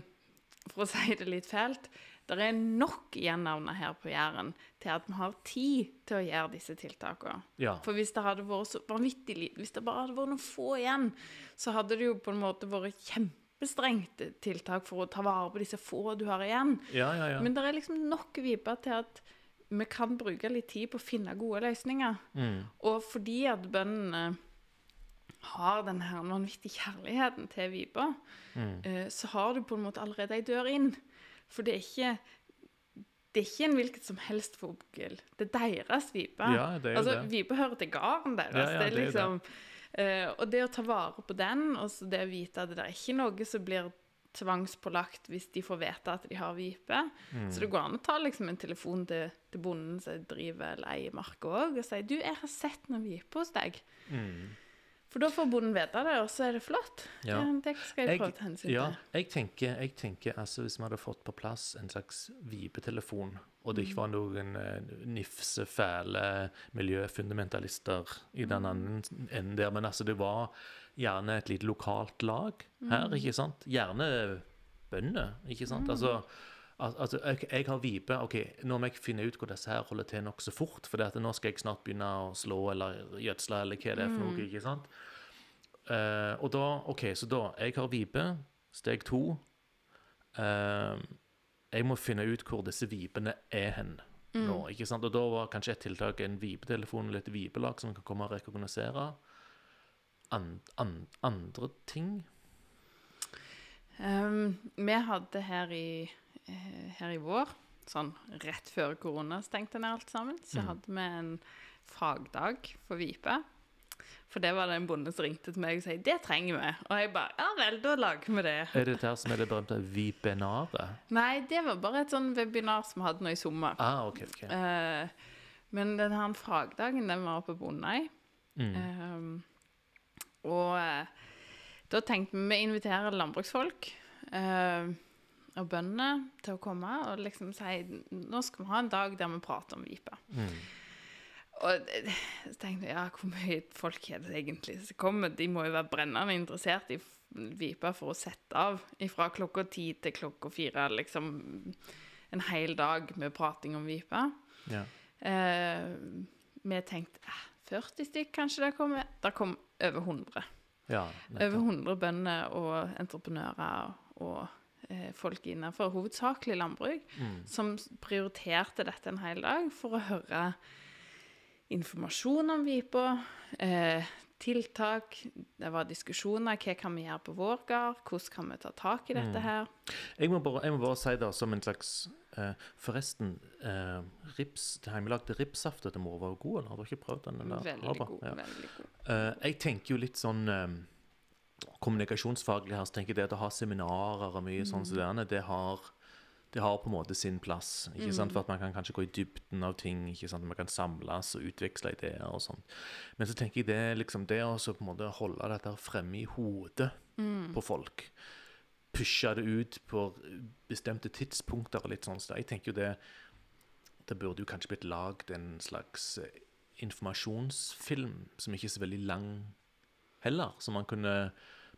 for å si det litt fælt, det er nok gjennavnet her på Jæren til at vi har tid til å gjøre disse tiltakene. Ja. For hvis det hadde vært så vanvittig lite, hvis det bare hadde vært noen få igjen, så hadde det jo på en måte vært kjempestrengt tiltak for å ta vare på disse få du har igjen. Ja, ja. Men det er liksom nok viper til at vi kan bruke litt tid på å finne gode løsninger. Mm. Og fordi at bøndene har den her vanvittige kjærligheten til vipa, Mm. eh, så har du på en måte allerede ei dør inn. For det er ikke det er ikke en hvilket som helst fugl. Det er deres vipe. Ja, det er altså, det. Vipe hører til gården deres. Ja, ja, det er det er liksom, Uh, og det å ta vare på den, og så det å vite at det er ikke noe som blir tvangspålagt hvis de får vite at de har vipe. Mm. Så det går an å ta liksom en telefon til, til bonden som driver eller eier marka òg, og si 'Du, jeg har sett noen vipe hos deg'. Mm. For da får bonden vite det, og så er det flott. Ja. Det, skal jeg prøve å ta hensyn Ja, jeg tenker, jeg tenker altså hvis vi hadde fått på plass en slags vipetelefon, og det ikke var noen eh, nifse, fæle miljøfundamentalister i den andre enden der, men altså det var gjerne et lite lokalt lag her, ikke sant? Gjerne bønder, ikke sant? Altså, altså jeg, jeg har vipe, ok, nå må jeg finne ut hvor disse her holder til nok så fort, for nå skal jeg snart begynne å slå eller gjødsle eller hva det er for noe, ikke sant? Uh, og da, ok, så da, jeg har vipe, steg to. Uh, jeg må finne ut hvor disse vipene er hen nå, ikke sant? Og da var kanskje et tiltak en vipetelefon eller et vipelag som kan komme og rekognosere. An, an, andre ting? Um, vi hadde her i, eh, her i vår, sånn rett før korona stengte ned alt sammen, så Mm. hadde vi en fagdag for vipe. For det var det en bonde som ringte til meg og sa 'det trenger vi'. Og jeg bare 'ja vel, da lager vi det'. Er det der som er det berømte vipenaret? Nei, det var bare et sånn webinar som vi hadde nå i sommer. Ah, ok, ok. Uh, men den her fagdagen, den var på Bondøy. Mm. Um, og eh, da tenkte vi vi inviterer landbruksfolk eh, og bøndene til å komme og liksom si nå skal vi ha en dag der vi prater om vipe. Mm. Og så tenkte jeg ja, hvor mye folk er det egentlig som kommer? De må jo være brennende interessert i vipe for å sette av fra klokka ti til klokka fire. Liksom en hel dag med prating om vipe. Ja. Eh, vi tenkte eh, 40 stykk kanskje det kommer. Det kom over 100. ja, Over nettopp. 100 bønder og entreprenører og eh, folk innenfor hovedsakelig landbruk Mm. som prioriterte dette en hel dag for å høre informasjon om Vipa, eh, tiltak, det var diskusjoner, hva kan vi gjøre på vår gard, hvordan kan vi ta tak i dette Mm. her. Jeg må bare, jeg må bare si det som en slags eh, Forresten, eh, rips, det hjemmelagde ripssaftet til mor var god, eller har du ikke prøvd den? Eller? Veldig god, Ja. veldig god. Eh, jeg tenker jo litt sånn eh, kommunikasjonsfaglig her, så tenker jeg det at å ha seminarer og mye sånn som det er, det har, det har på en måte sin plass. ikke sant? For at man kan kanskje gå i dybden av ting, ikke sant? man kan samles og utveksle ideer og sånn. Men så tenker jeg det liksom det å på en måte holde dette fremme i hodet Mm. på folk. Pushe det ut på bestemte tidspunkter og litt sånn. Så jeg tenker jo det Det burde jo kanskje blitt lagd en slags eh, informasjonsfilm som ikke er så veldig lang heller. Som man kunne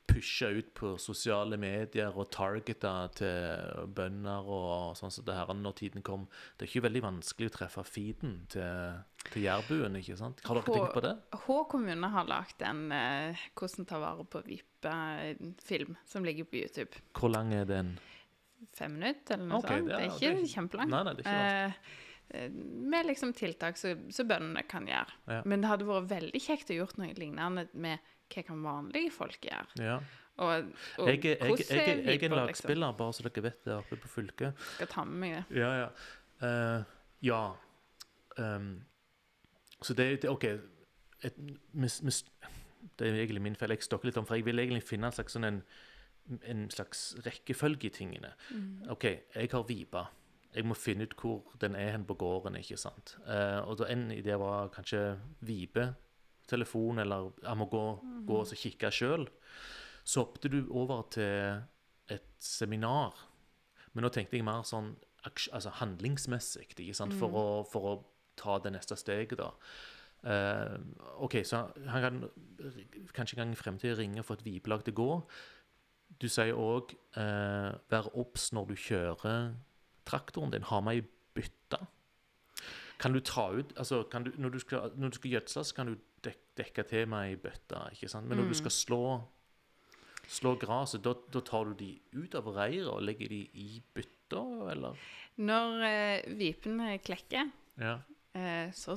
pushe ut på sosiale medier og targeta til bønder og sånn som det her når tiden kom. Det er ikke veldig vanskelig å treffe feeden til, til jærbuen, ikke sant? Har dere H tenkt på det? Hå kommune har lagd en eh, 'Hvordan ta vare på vippe'-film som ligger på YouTube. Hvor lang er den? Fem minutter, eller noe okay, sånt. det er- er det er ikke ikke- kjempelangt. Nei, nei, det er ikke. Eh, eh, med liksom tiltak som bøndene kan gjøre. Ja. Men det hadde vært veldig kjekt å gjort noe lignende med hva kan vanlige folk gjøre. Ja. Og, og Jeg, jeg, hvordan jeg, jeg, jeg er en lagspiller, lagspiller, bare så dere vet det oppe på fylket. Liksom. Skal ta med meg det. Ja, ja. Uh, ja. Um, så det, er OK. Et, mis, mis, det er egentlig min feil. Jeg stokker litt om, for jeg vil egentlig finne en slags, sånn en, en slags rekkefølge i tingene. OK, jeg har vipa. Jeg må finne ut hvor den er hen på gården, ikke sant. Uh, og da en idé var kanskje vipe, telefon, eller jeg må gå, gå og kikke sjøl. Så hoppet du over til et seminar Men nå tenkte jeg mer sånn altså handlingsmessig, ikke sant? For, å, for å ta det neste steget, da. Uh, OK, så han kan kanskje en gang i fremtiden ringe og få et vipelag til å gå. Du sier òg uh, vær obs når du kjører traktoren din. Ha med ei bytte. Kan du ta ut altså, kan du, når, du skal, når du skal gjødsle, så kan du dek, dekke til i bøtta. ikke sant? Men når du skal slå slå gresset, da, da tar du de ut av reiret og legger de i bytta, eller? Når eh, vipene klekker, Ja. eh, så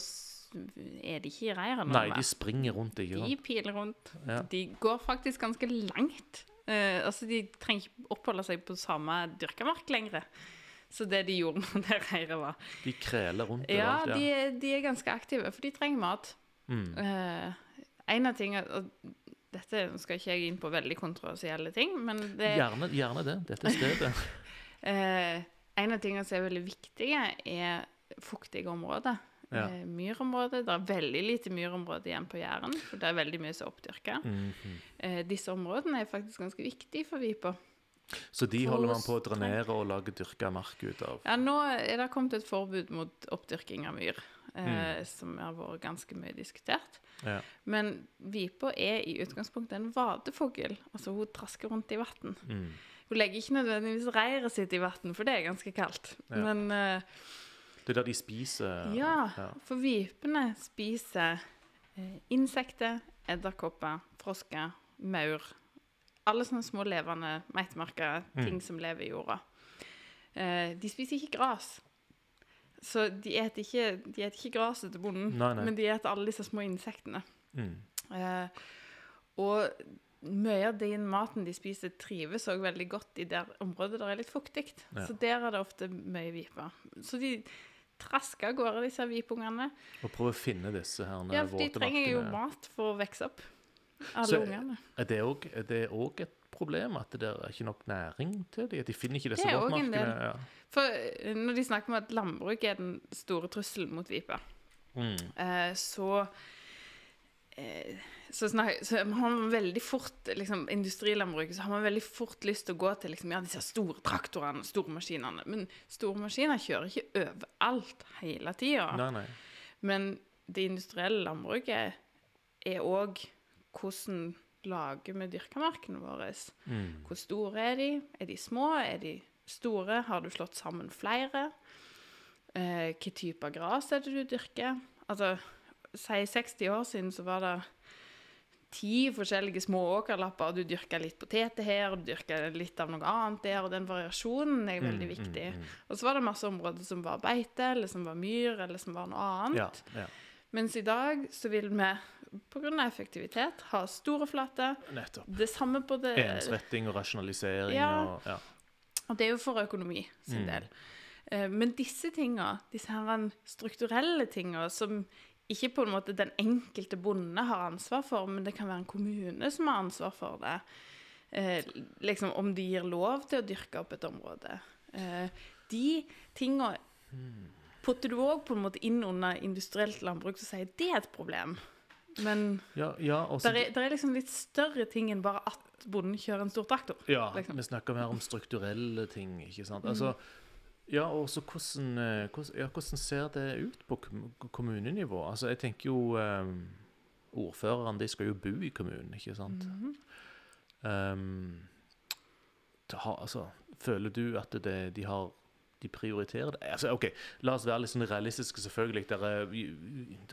er de ikke i reiret. Nei, de springer rundt, ikke De piler rundt. Ja. De går faktisk ganske langt. Eh, altså, De trenger ikke oppholde seg på samme dyrkamark lenger. Så det de gjorde når det reiret var De kreler rundt Ja, ja. de, de er ganske aktive, for de trenger mat. Mm. Eh, en av tingene og Dette skal ikke jeg inn på veldig kontroversielle ting, men det, Gjerne, gjerne det. Dette stedet. eh, en av tingene som er veldig viktige, er fuktige områder. Ja. Eh, myrområder. Det er veldig lite myrområder igjen på Jæren, for det er veldig mye som er oppdyrka. Mhm. Eh, disse områdene er faktisk ganske viktige for vipa. Så de For holder man på å drenere og lage dyrka mark ut av. Ja, nå er det kommet et forbud mot oppdyrking av myr, eh, Mm. som har vært ganske mye diskutert. Ja. Men vipa er i utgangspunktet en vadefugl. Altså, hun trasker rundt i vann. Mm. Hun legger ikke nødvendigvis reiret sitt i vann, for det er ganske kaldt. Ja. Men eh, Det er der de spiser ja, ja. for vipene spiser eh, insekter, edderkopper, frosker, maur. Alle sånne små levende meitemarker, Mm. ting som lever i jorda. Eh, de spiser ikke gras. Så de eter ikke, de eter ikke graset til bonden, Nei, nei. men de eter alle disse små insektene. Mm. Eh, og mye av den maten de spiser, trives òg veldig godt i der området der er litt fuktig. Ja. Så der er det ofte mye vipe. Så de trasker av gårde, disse vipungene. Og prøver å finne disse her Ja, for de trenger jo mat for å vokse opp. Alle Så- ungene. Er det òg et problem at det er ikke nok næring til dem? At de finner ikke disse våtmarkene? Ja. For eh, når de snakker om at landbruk er den store trusselen mot vipe, Mm. eh, så eh, så, snak, så har man veldig fort liksom, Industrilandbruket så har man veldig fort lyst til å gå til liksom, ja, disse store traktorene, store maskinene. Men store maskiner kjører ikke overalt hele tida. Men det industrielle landbruket er òg hvordan lager vi dyrkamarkene våre. Mm. Hvor store er de? Er de små? Er de store? Har du slått sammen flere? Eh, hva type gras er det du dyrker? Altså, si 60 år siden så var det ti forskjellige små åkerlapper, og du dyrka litt poteter her, og du dyrka litt av noe annet der, og den variasjonen er veldig Mm, viktig. mm, mm. Og så var det masse områder som var beite, eller som var myr, eller som var noe annet. Ja, ja. Mens i dag så vil vi, pga. effektivitet, ha store flater. Nettopp. Det samme på det Ensretting og rasjonalisering Ja. og ja. Og det er jo for økonomi sin Mm. del. Eh, Men disse tinga, disse her strukturelle tinga, som ikke på en måte den enkelte bonde har ansvar for, men det kan være en kommune som har ansvar for det. Eh, liksom om de gir lov til å dyrke opp et område. Eh, de tinga putter du òg på en måte inn under industrielt landbruk, så sier det er et problem. Men Ja, ja, det er, er liksom litt større ting enn bare at bonden kjører en stor traktor. Ja, liksom. vi snakker mer om strukturelle ting, ikke sant. Altså, ja, og så hvordan, eh, hvordan, ja, hvordan ser det ut på kommunenivå? Altså, jeg tenker jo um, Ordførerne de skal jo bo i kommunen, ikke sant. Mhm. Um, det altså, føler du at det, de har de prioriterer det? Altså, ok, La oss være litt sånn realistiske, selvfølgelig. Det er,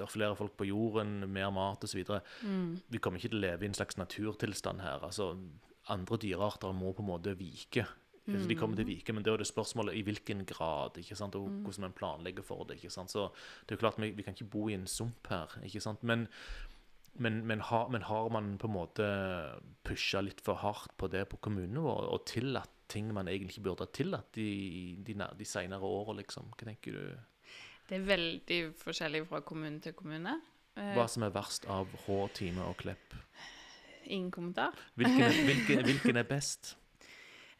er flere folk på jorden, mer mat osv. Mm. Vi kommer ikke til å leve i en slags naturtilstand her. altså Andre dyrearter må på en måte vike. Altså, de kommer til å vike, Men det er det spørsmålet i hvilken grad, ikke sant? og hvordan man planlegger for det. ikke sant? Så det er jo klart, Vi, vi kan ikke bo i en sump her. ikke sant? Men, men, men, har, men har man på en måte pusha litt for hardt på det på kommunenivå, og tillatt ting man egentlig ikke burde ha tillatt de, de, de senere åra, liksom? Hva tenker du? Det er veldig forskjellig fra kommune til kommune. Eh, Hva som er verst av hår, Time og Klepp? ingen kommentar. Hvilken hvilken, hvilken er best?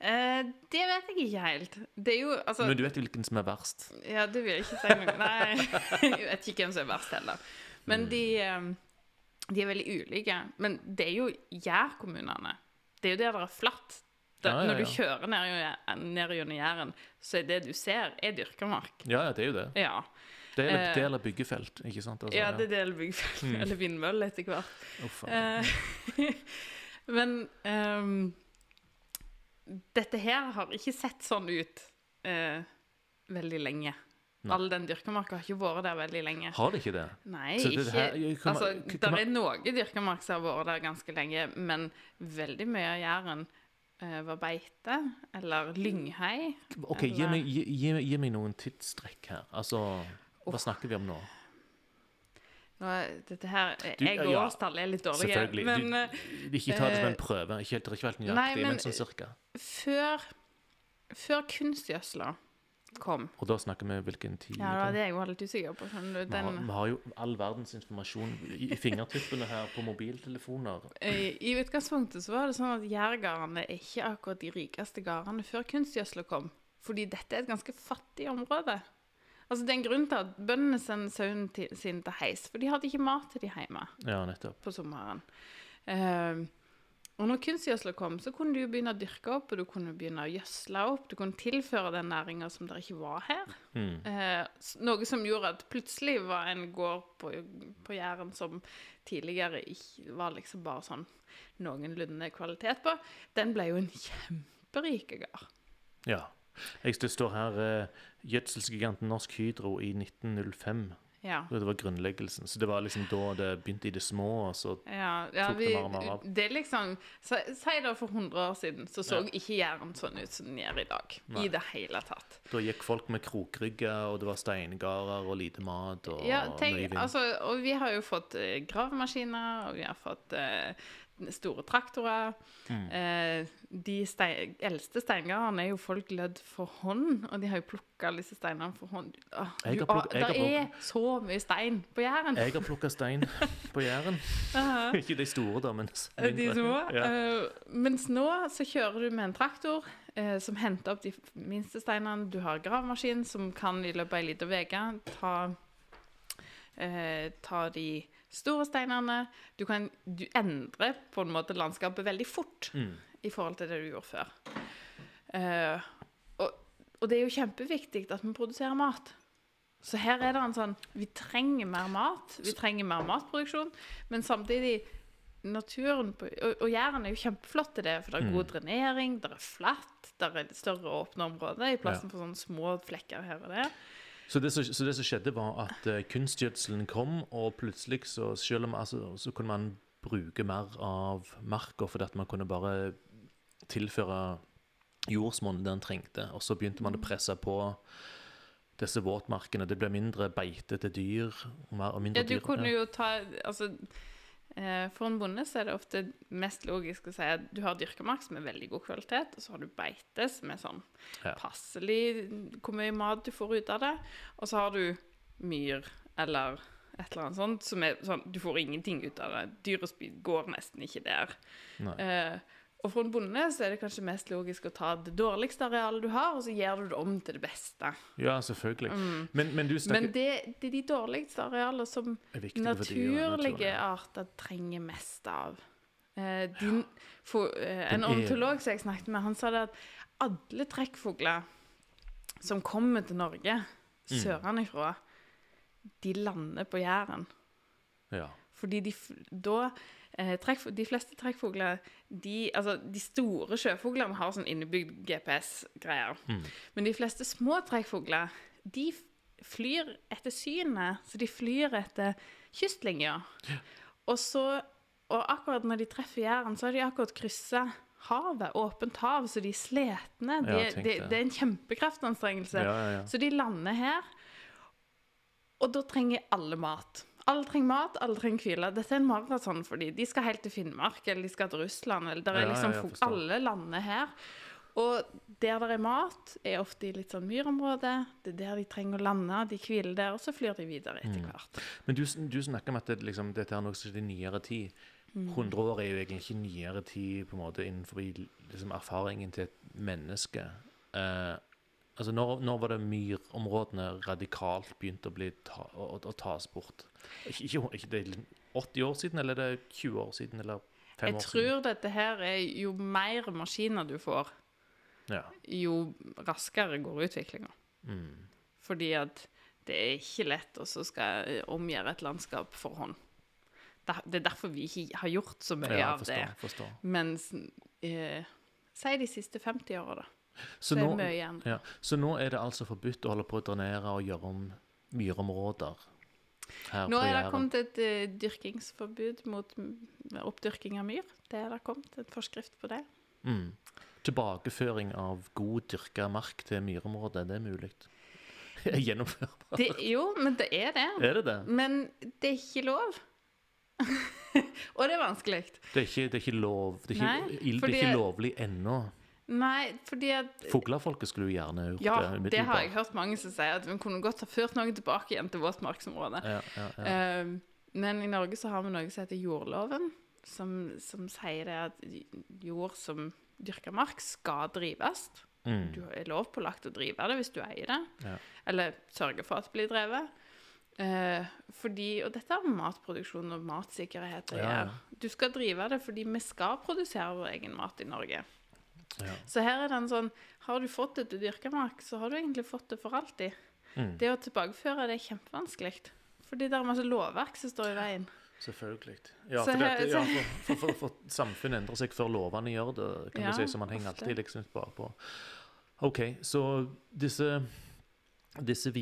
Eh, det vet jeg ikke helt. Det er jo altså Men du vet hvilken som er verst? Ja, det vil ikke si noe Nei, jeg vet ikke hvem som er verst heller. Men de, eh, de er veldig ulike. Men det er jo jærkommunene. Det er jo der det er flatt. Det, Ja, ja, Når du kjører ned, gjennom- gjennom Jæren, så er det du ser, er dyrka. Ja, ja, det er jo det. Ja. Det er, del av er byggefelt, ikke sant? Altså, ja, det er del byggfelt, Mm. eller vindmølle etter hvert. Eh, men um, dette her har ikke sett sånn ut uh, veldig lenge. Nei. All den dyrkamarka har ikke vært der veldig lenge. Har det ikke det? Nei, det ikke her- man- Altså, der er noe dyrkamark som har vært der ganske lenge, men veldig mye av Jæren var beite, eller lynghei. OK, gi meg, gi, gi, gi meg noen tidstrekk her. Altså, hva snakker vi om nå? Nå, dette her Jeg og ja, årstall er litt dårlige, Selvfølgelig. men du, du, ikke ta det som en eh, prøve. Ikke helt, det er ikke helt nei, nøyaktig, men, men- sånn cirka. før, før kunstgjødsla kom Og da snakker vi hvilken tid? Ja, det da? det er jeg jo litt usikker på. Sånn, den... Vi har, vi har jo all verdens informasjon i, i fingertuppene her på mobiltelefoner. I, I utgangspunktet så var det sånn at jærgardene er ikke akkurat de rikeste gardene før kunstgjødsla kom. Fordi dette er et ganske fattig område. Altså Det er en grunn til at bøndene sender sauene sine til heis, for de hadde ikke mat til de hjemme Ja, nettopp. på sommeren. Eh, og når kunstgjødsla kom, så kunne du jo begynne å dyrke opp, og du kunne begynne å gjødsle opp. Du kunne tilføre den næringa som der ikke var her. Mm. Eh, noe som gjorde at plutselig var en gård på, på Jæren som tidligere ikke var liksom bare sånn noenlunde kvalitet på, den ble jo en kjemperik gård. Ja. Jeg, står her eh, gjødselsgiganten Norsk Hydro i 1905. Ja. Det var grunnleggelsen. Så det var liksom da det begynte i det små. og så Ja, ja Tok det vi, mer og mer av. det er liksom Si da det for 100 år siden, så så ikke Jæren sånn ut som den gjør i dag. Nei. I det hele tatt. Da gikk folk med krokrygger, og det var steingarder og lite mat og Ja, tenk, altså, og vi har jo fått eh, gravemaskiner, og vi har fått eh, store traktorer. Mm. Eh, de stein, eldste steingardene er jo folk lødd for hånd, og de har jo plukka disse steinene for hånd. Åh, du, jeg har det er så mye stein på Jæren. Jeg har plukka stein på Jæren. Aha. Ikke de store, da, men De små. Ja. uh, mens nå så kjører du med en traktor eh, som henter opp de minste steinene. Du har gravemaskin som kan i løpet av ei lita uke ta, eh, ta de store steinene. Du kan du endrer på en måte landskapet veldig fort Mm. i forhold til det du gjorde før. Uh, og, og det er jo kjempeviktig at vi produserer mat. Så her er det en sånn Vi trenger mer mat. Vi trenger mer matproduksjon. Men samtidig Naturen på, og, og Jæren er jo kjempeflott til det, for det er Mm. god drenering, det er flatt, det er større åpne områder i plassen for sånne små flekker her og der. Så, det, som- så det som skjedde, var at uh, kunstgjødselen kom, og plutselig så, selv om, altså, så kunne man bruke mer av marka fordi at man kunne bare tilføre jordsmonnet det den trengte. Og så begynte man å presse på disse våtmarkene. Det ble mindre beite til dyr. Og, mindre Ja, du dyr. kunne jo ta Altså, eh, for en bonde så er det ofte mest logisk å si at du har dyrkemark som er veldig god kvalitet, og så har du beite som er sånn Ja. passelig hvor mye mat du får ut av det, og så har du myr eller et eller annet sånt som er sånn Du får ingenting ut av det. Dyret går nesten ikke der. Nei. Eh, og for en bonde så er det kanskje mest logisk å ta det dårligste arealet du har, og så gjør du det om til det beste. Ja, selvfølgelig. Men, men du snakker Men det, det er de dårligste arealene som naturlige arter trenger mest av. Eh, de, for, eh, en ornitolog som jeg snakket med, han sa det at alle trekkfugler som kommer til Norge Mm. sørenifra, de lander på Jæren. Ja. Fordi de, da De fleste trekkfugler de, altså, de store sjøfuglene har sånn innebygd GPS-greier. Mm. Men de fleste små trekkfugler de flyr etter synet, så de flyr etter kystlinja. Og så Og akkurat når de treffer Jæren, så har de akkurat kryssa havet, åpent hav, så de er sletne. De, Ja, de, det, er en kjempekraftanstrengelse. Ja, ja, ja. Så de lander her, og da trenger alle mat. Alle trenger mat, alle trenger hvile. Dette er en maraton for dem. De skal helt til Finnmark, eller de skal til Russland. eller der er liksom ja, ja. Alle landene her. Og der det er mat, er ofte i litt sånn myrområde. Det er der de trenger å lande. De hviler der, og så flyr de videre etter Mm. hvert. Men du, du snakker om at det, liksom, dette er noe som i nyere tid. Mm. 100 år er jo egentlig ikke nyere tid på en måte innenfor liksom, erfaringen til et menneske. Eh, altså, når, når var det myrområdene radikalt begynte å, bli ta, å, å tas bort? Ikke, ikke, det er 80 år siden, eller er det 20 år siden? Eller 5 Jeg år siden. tror dette her er jo mer maskiner du får, Ja. jo raskere går utviklinga. Mm. Fordi at det er ikke lett å skal omgjøre et landskap for hånd. Det er derfor vi ikke har gjort så mye ja av forstår, det. forstår. Mens eh, Si de siste 50 åra, da. Så det er nå, mye igjen. ja, så nå er det altså forbudt å holde på å drenere og gjøre om myrområder her Nå på er det kommet et uh, dyrkingsforbud mot oppdyrking av myr. Det er det kommet en forskrift på det. Mm. Tilbakeføring av god dyrka mark til myrområder, det er mulig. Gjennomførbart. det. Jo, men det er det. Er det det? Men det er ikke lov. Og det er vanskelig. Det er ikke, det er ikke lov Det er ikke, Nei, det er ikke lovlig ennå. Nei, fordi at Fuglefolket skulle jo gjerne gjort Ja, det det har jeg hørt mange som sier, at vi kunne godt ha ført noen tilbake igjen til våtmarksområdet. Ja, ja, ja. Eh, men i Norge så har vi noe som heter jordloven, som, som sier det at jord som dyrka mark skal drives. Mm. Du er lovpålagt å drive det hvis du eier det, Ja. eller sørge for at det blir drevet. Eh, fordi, og dette har med matproduksjon og matsikkerhet å gjøre. ja. Du skal drive det fordi vi skal produsere vår egen mat i Norge. Ja. Så her er det en sånn Har du fått det til dyrkemark, så har du egentlig fått det for alltid. Mm. Det å tilbakeføre det er kjempevanskelig. Fordi det er masse lovverk som står i veien. Selvfølgelig. Ja, for, det, ja, for, for, for, samfunnet endrer seg før lovene gjør det, kan Ja, du si, så man henger ofte. alltid liksom bakpå. OK, så disse, disse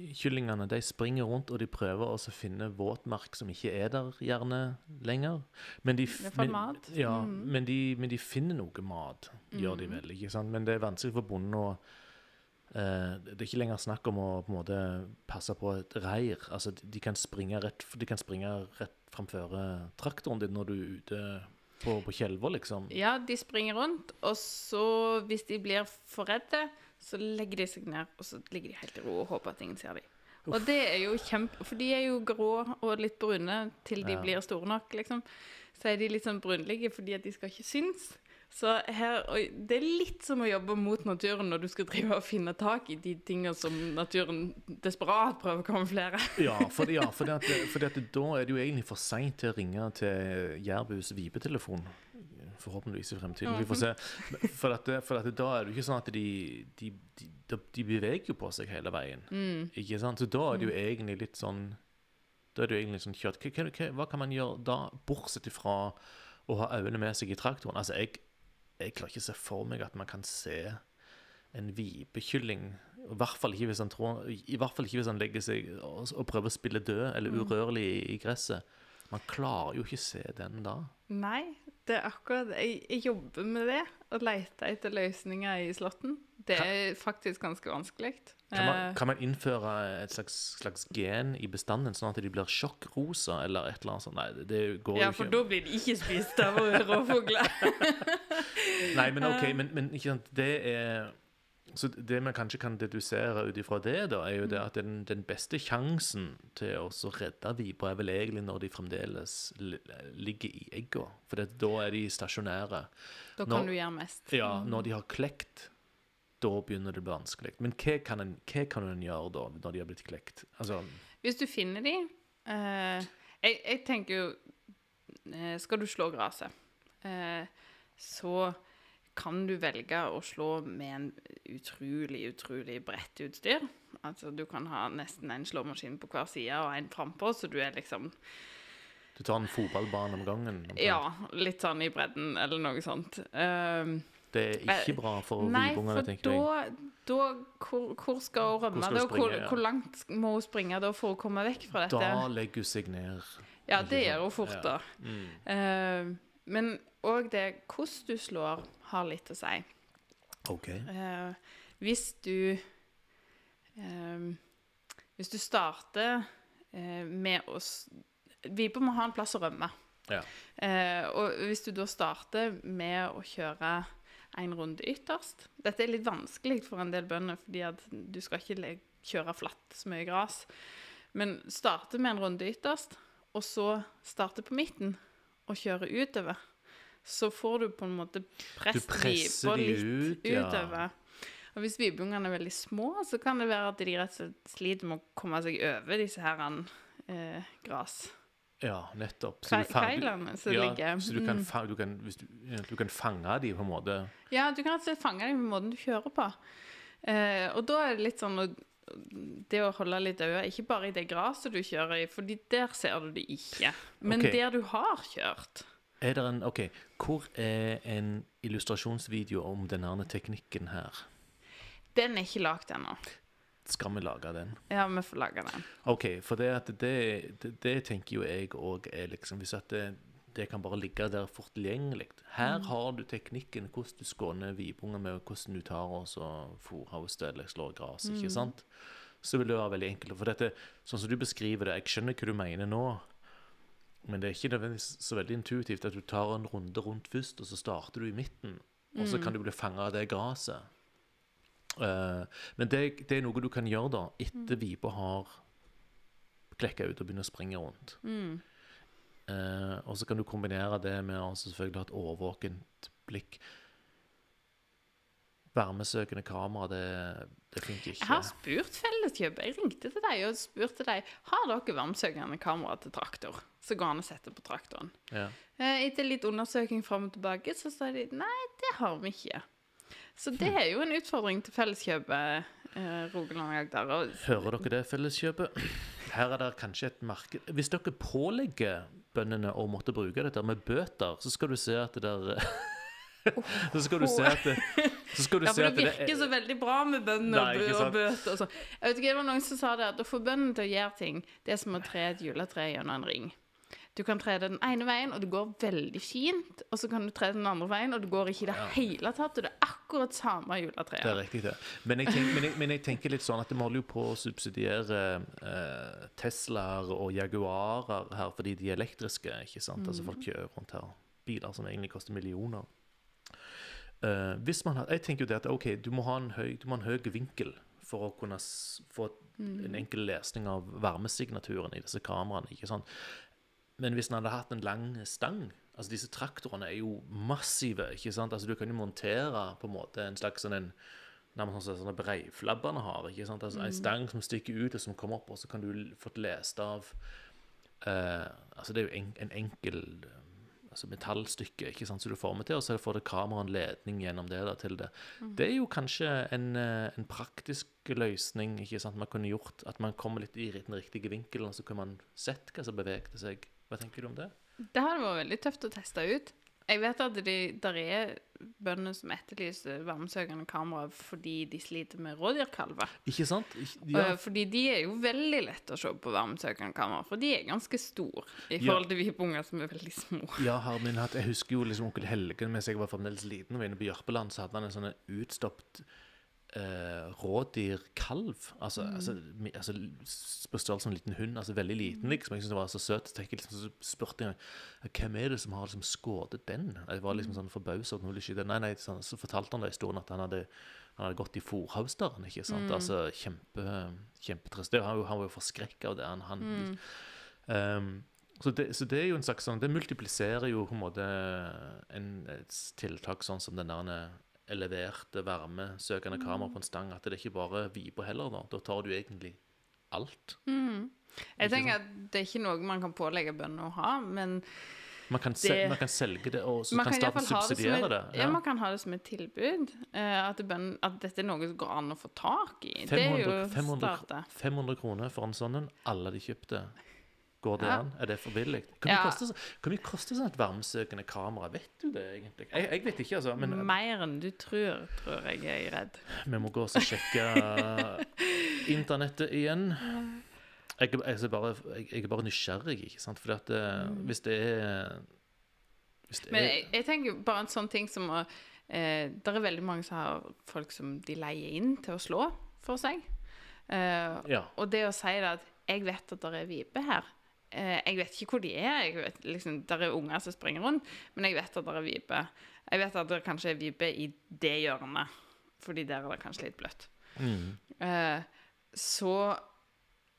vipekyllingene, de springer rundt, og de prøver å finne våtmark som ikke er der gjerne lenger. Men de, men-. Ja, mm. men, de, men de finner noe mat, gjør de Mhm. vel, ikke sant? Men det er vanskelig for bonden å eh, Det er ikke lenger snakk om å på en måte passe på et reir. Altså, de- de kan springe rett, de kan springe rett framfor traktoren din når du er ute på, på Kjelva, liksom. Ja, de springer rundt, og så, hvis de blir for redde, så legger de seg ned, og så ligger de helt i ro og håper at ingen ser dem. Og det er jo kjempe... For de er jo grå og litt brune til de Ja. blir store nok, liksom. Så er de litt sånn brunlige fordi at de skal ikke synes. Så her, det er litt som å jobbe mot naturen når du skal drive og finne tak i de tingene som naturen desperat prøver å kamuflere. Ja, for, ja, fordi at, fordi at da er det jo egentlig for seint til å ringe til Jærbus vipetelefon. Forhåpentligvis i fremtiden. Vi får se. For, at, for at da er det jo ikke sånn at de, de, de, de, de beveger jo på seg hele veien. Mm. Ikke sant? Så da er det jo egentlig litt sånn Da er det jo egentlig sånn kjørt. Hva, hva, hva kan man gjøre da, bortsett ifra å ha øynene med seg i traktoren? Altså, jeg, jeg klarer ikke å se for meg at man kan se en vipekylling I hvert fall ikke hvis han, tror, i hvert fall ikke hvis han legger seg og, og prøver å spille død eller Mm. urørlig i, i gresset. Man klarer jo ikke å se den da. Nei, det er akkurat Jeg, jeg jobber med det, Å lete etter løsninger i slåtten. Det er faktisk ganske vanskelig. Kan man, Eh, kan man innføre et slags, slags gen i bestanden, sånn at de blir sjokkrosa eller et eller annet sånt? Nei, det, går ja, jo for da blir de ikke spist av rovfugler. Nei, men ok, men, men ikke sant, det er Så det man kanskje kan dedusere ut ifra det, da, er jo det at den, den beste sjansen til å redde redde på, er vel egentlig når de fremdeles ligger i egga. For det, da er de stasjonære. Da kan kan du gjøre mest. Ja, når de har klekt, da begynner det å bli vanskelig. Men hva kan en, hva kan en gjøre da, når de har blitt klekt? Altså, Hvis du finner de uh, jeg, jeg tenker jo eh, Skal du slå gresset, uh, så kan du velge å slå med en utrolig, utrolig bredt utstyr. Altså, du kan ha nesten en slåmaskin på hver side og en frampå, så du er liksom du tar en fotballbane om gangen. omtrent. Ja, litt sånn i bredden, eller noe sånt. Um, Det er ikke bra for Nei, tenker jeg. tenker jeg. da, da hvor, hvor skal hun rømme? Hvor da? Hvor, ja. hvor langt må hun springe da for å komme vekk fra dette? Da legger hun seg ned. ja, det gjør hun fort, Ja. da. Mm. Uh, men òg det hvordan du slår, har litt å si. OK. Eh, hvis du eh, Hvis du starter eh, med å Viper må ha en plass å rømme. Ja. Eh, og hvis du da starter med å kjøre en runde ytterst Dette er litt vanskelig for en del bønder, fordi at du skal ikke kjøre flatt så mye gras. Men starte med en runde ytterst, og så starte på midten og kjøre utover. Så får du på en måte press presser på de litt ut, ja. utover. Og hvis vipungene er veldig små, så kan det være at de rett og slett sliter med å komme seg over disse her eh, gras. Ja, nettopp. Så du Kailene som ja, ligger. Så du kan, Mm. du kan, du, du kan fange de på en måte Ja, du kan rett og slett fange dem på måten du kjører på. Eh, og da er det litt sånn Det å holde litt øye, ikke bare i det gresset du kjører i, fordi der ser du det ikke, men okay. der du har kjørt. Er det en OK, hvor er en illustrasjonsvideo om denne teknikken her? Den er ikke lagd ennå. Skal vi lage den? Ja, vi får lage den. OK, for det, at det, det, det tenker jo jeg òg er liksom Hvis at det, det kan bare ligge der fort tilgjengelig. Her har du teknikken, hvordan du skåner vibunger med, hvordan du tar og så fôrer eller slår gras, ikke sant? Så vil det være veldig enkelt. For dette, sånn som du beskriver det, jeg skjønner hva du mener nå, men det er ikke nødvendigvis så veldig intuitivt at du tar en runde rundt først, og så starter du i midten, og så kan du bli fanga av det gresset. Uh, men det, det er noe du kan gjøre da, etter vipa har klekka ut og begynner å springe rundt. Mm. Uh, og så kan du kombinere det med å selvfølgelig ha et årvåkent blikk. Varmesøkende kamera, det, det funker ikke. Jeg har spurt Felleskjøpet. Jeg ringte til deg og spurte deg har dere varmesøkende kamera til traktor Så går an å sette på traktoren. Ja. Eh, Etter litt undersøking fram og tilbake, så sa de nei, det har vi ikke. Så det er jo en utfordring til Felleskjøpet eh, Rogaland Agder. Og Hører dere det, Felleskjøpet? Her er det kanskje et marked Hvis dere pålegger bøndene å måtte bruke dette med bøter, så skal du se at det der Så skal du se at det, så skal du ja, se for at det det virker så veldig bra med bønder Nei, og bøter og sånn. Jeg vet ikke, Det var noen som sa det, at å få bøndene til å gjøre ting, det er som å tre et juletre gjennom en ring. Du kan tre det den ene veien, og det går veldig fint. Og så kan du tre den andre veien, og det går ikke i det hele tatt. Og det er akkurat samme juletreet. Det er riktig, det. Men jeg, tenker, men, jeg, men jeg tenker litt sånn at vi holder jo på å subsidiere eh, Teslaer og Jaguarer her fordi de er elektriske. ikke sant? Altså Folk kjører rundt her. Biler som egentlig koster millioner. Eh, hvis man har, jeg tenker jo det at ok, du må ha en høy, du må ha en høy vinkel for å kunne få mm. en enkel lesning av varmesignaturen i disse kameraene. ikke sant? Men hvis en hadde hatt en lang stang altså Disse traktorene er jo massive. ikke sant? Altså Du kan jo montere på en måte en slags sånn en nærmest sånn sånne breiflabbene har. ikke sant? Altså En stang som stikker ut og som kommer opp, og så kan du få lest av uh, Altså Det er jo en, en enkel altså metallstykke ikke sant, som du former til, og så får det kamera en ledning gjennom det da, til det. Det er jo kanskje en, eh, en praktisk løsning. ikke sant, Man kunne gjort at man kommer litt i den riktige vinkelen, og så kunne man sett hva som bevegde seg. Hva tenker du om det? Det hadde vært veldig tøft å teste ut. Jeg vet at det der er bønder som etterlyser varmesøkende kamera fordi de sliter med rådyrkalver. Ikke sant? Ja. Ja, Fordi de er jo veldig lette å se på varmesøkende kamera, for de er ganske store i forhold til vi unger som er veldig små. ja har min hatt, Jeg husker jo liksom onkel Helgen mens jeg var fremdeles liten og var inne på Jørpeland, så hadde han en sånn utstopt eh, rådyrkalv. Altså, altså, mi- altså på størrelse med en liten hund. altså Veldig liten, liksom. Jeg syntes det var så søt. Så liksom, så spurte jeg hvem er det som har liksom skutt den. Jeg var liksom sånn forbausa Nei, nei, sånn, så fortalte han da i historien at han hadde han hadde gått i fòrhausteren, ikke sant. Altså kjempe, kjempetrist. Han, han var jo forskrekka av det. Han, han Um, så, det, så det er jo en slags sånn Det multipliserer jo på en måte en, et tiltak sånn som den der eleverte varmesøkende kamera på en stang. At det er ikke bare viper heller. Da Da tar du egentlig alt. Jeg tenker at det er ikke noe man kan pålegge bøndene å ha, men Man kan, Det- man kan selge det, og så kan kan, staten subsidiere det et, det. ja. man kan ha det som et tilbud. eh, at, bøn, at dette er noe som går an å få tak i. det er jo 500, 500, startet. 500 kroner for en sånn en. Alle de kjøpte. Går det Ja. an? Er det for billig? Hvor mye koster, hvor mye koster sånn et varmesøkende kamera? Vet du det egentlig? Jeg, jeg vet ikke, altså. Men Mer enn du tror, tror jeg jeg er redd. Vi må gå og sjekke internettet igjen. Jeg, jeg, er bare, jeg, er bare nysgjerrig, ikke sant? For at eh, hvis det er hvis det Men er, jeg, jeg tenker bare en sånn ting som å eh, Det er veldig mange som har folk som de leier inn til å slå for seg. Eh, Ja. Og det å si det at 'jeg vet at det er vipe her'. Eh, jeg vet ikke hvor de er. Jeg vet, liksom, der er unger som springer rundt, men jeg vet at det er vipe. Jeg vet at det kanskje er vipe i det hjørnet, fordi der er det kanskje litt bløtt. mm, Eh, så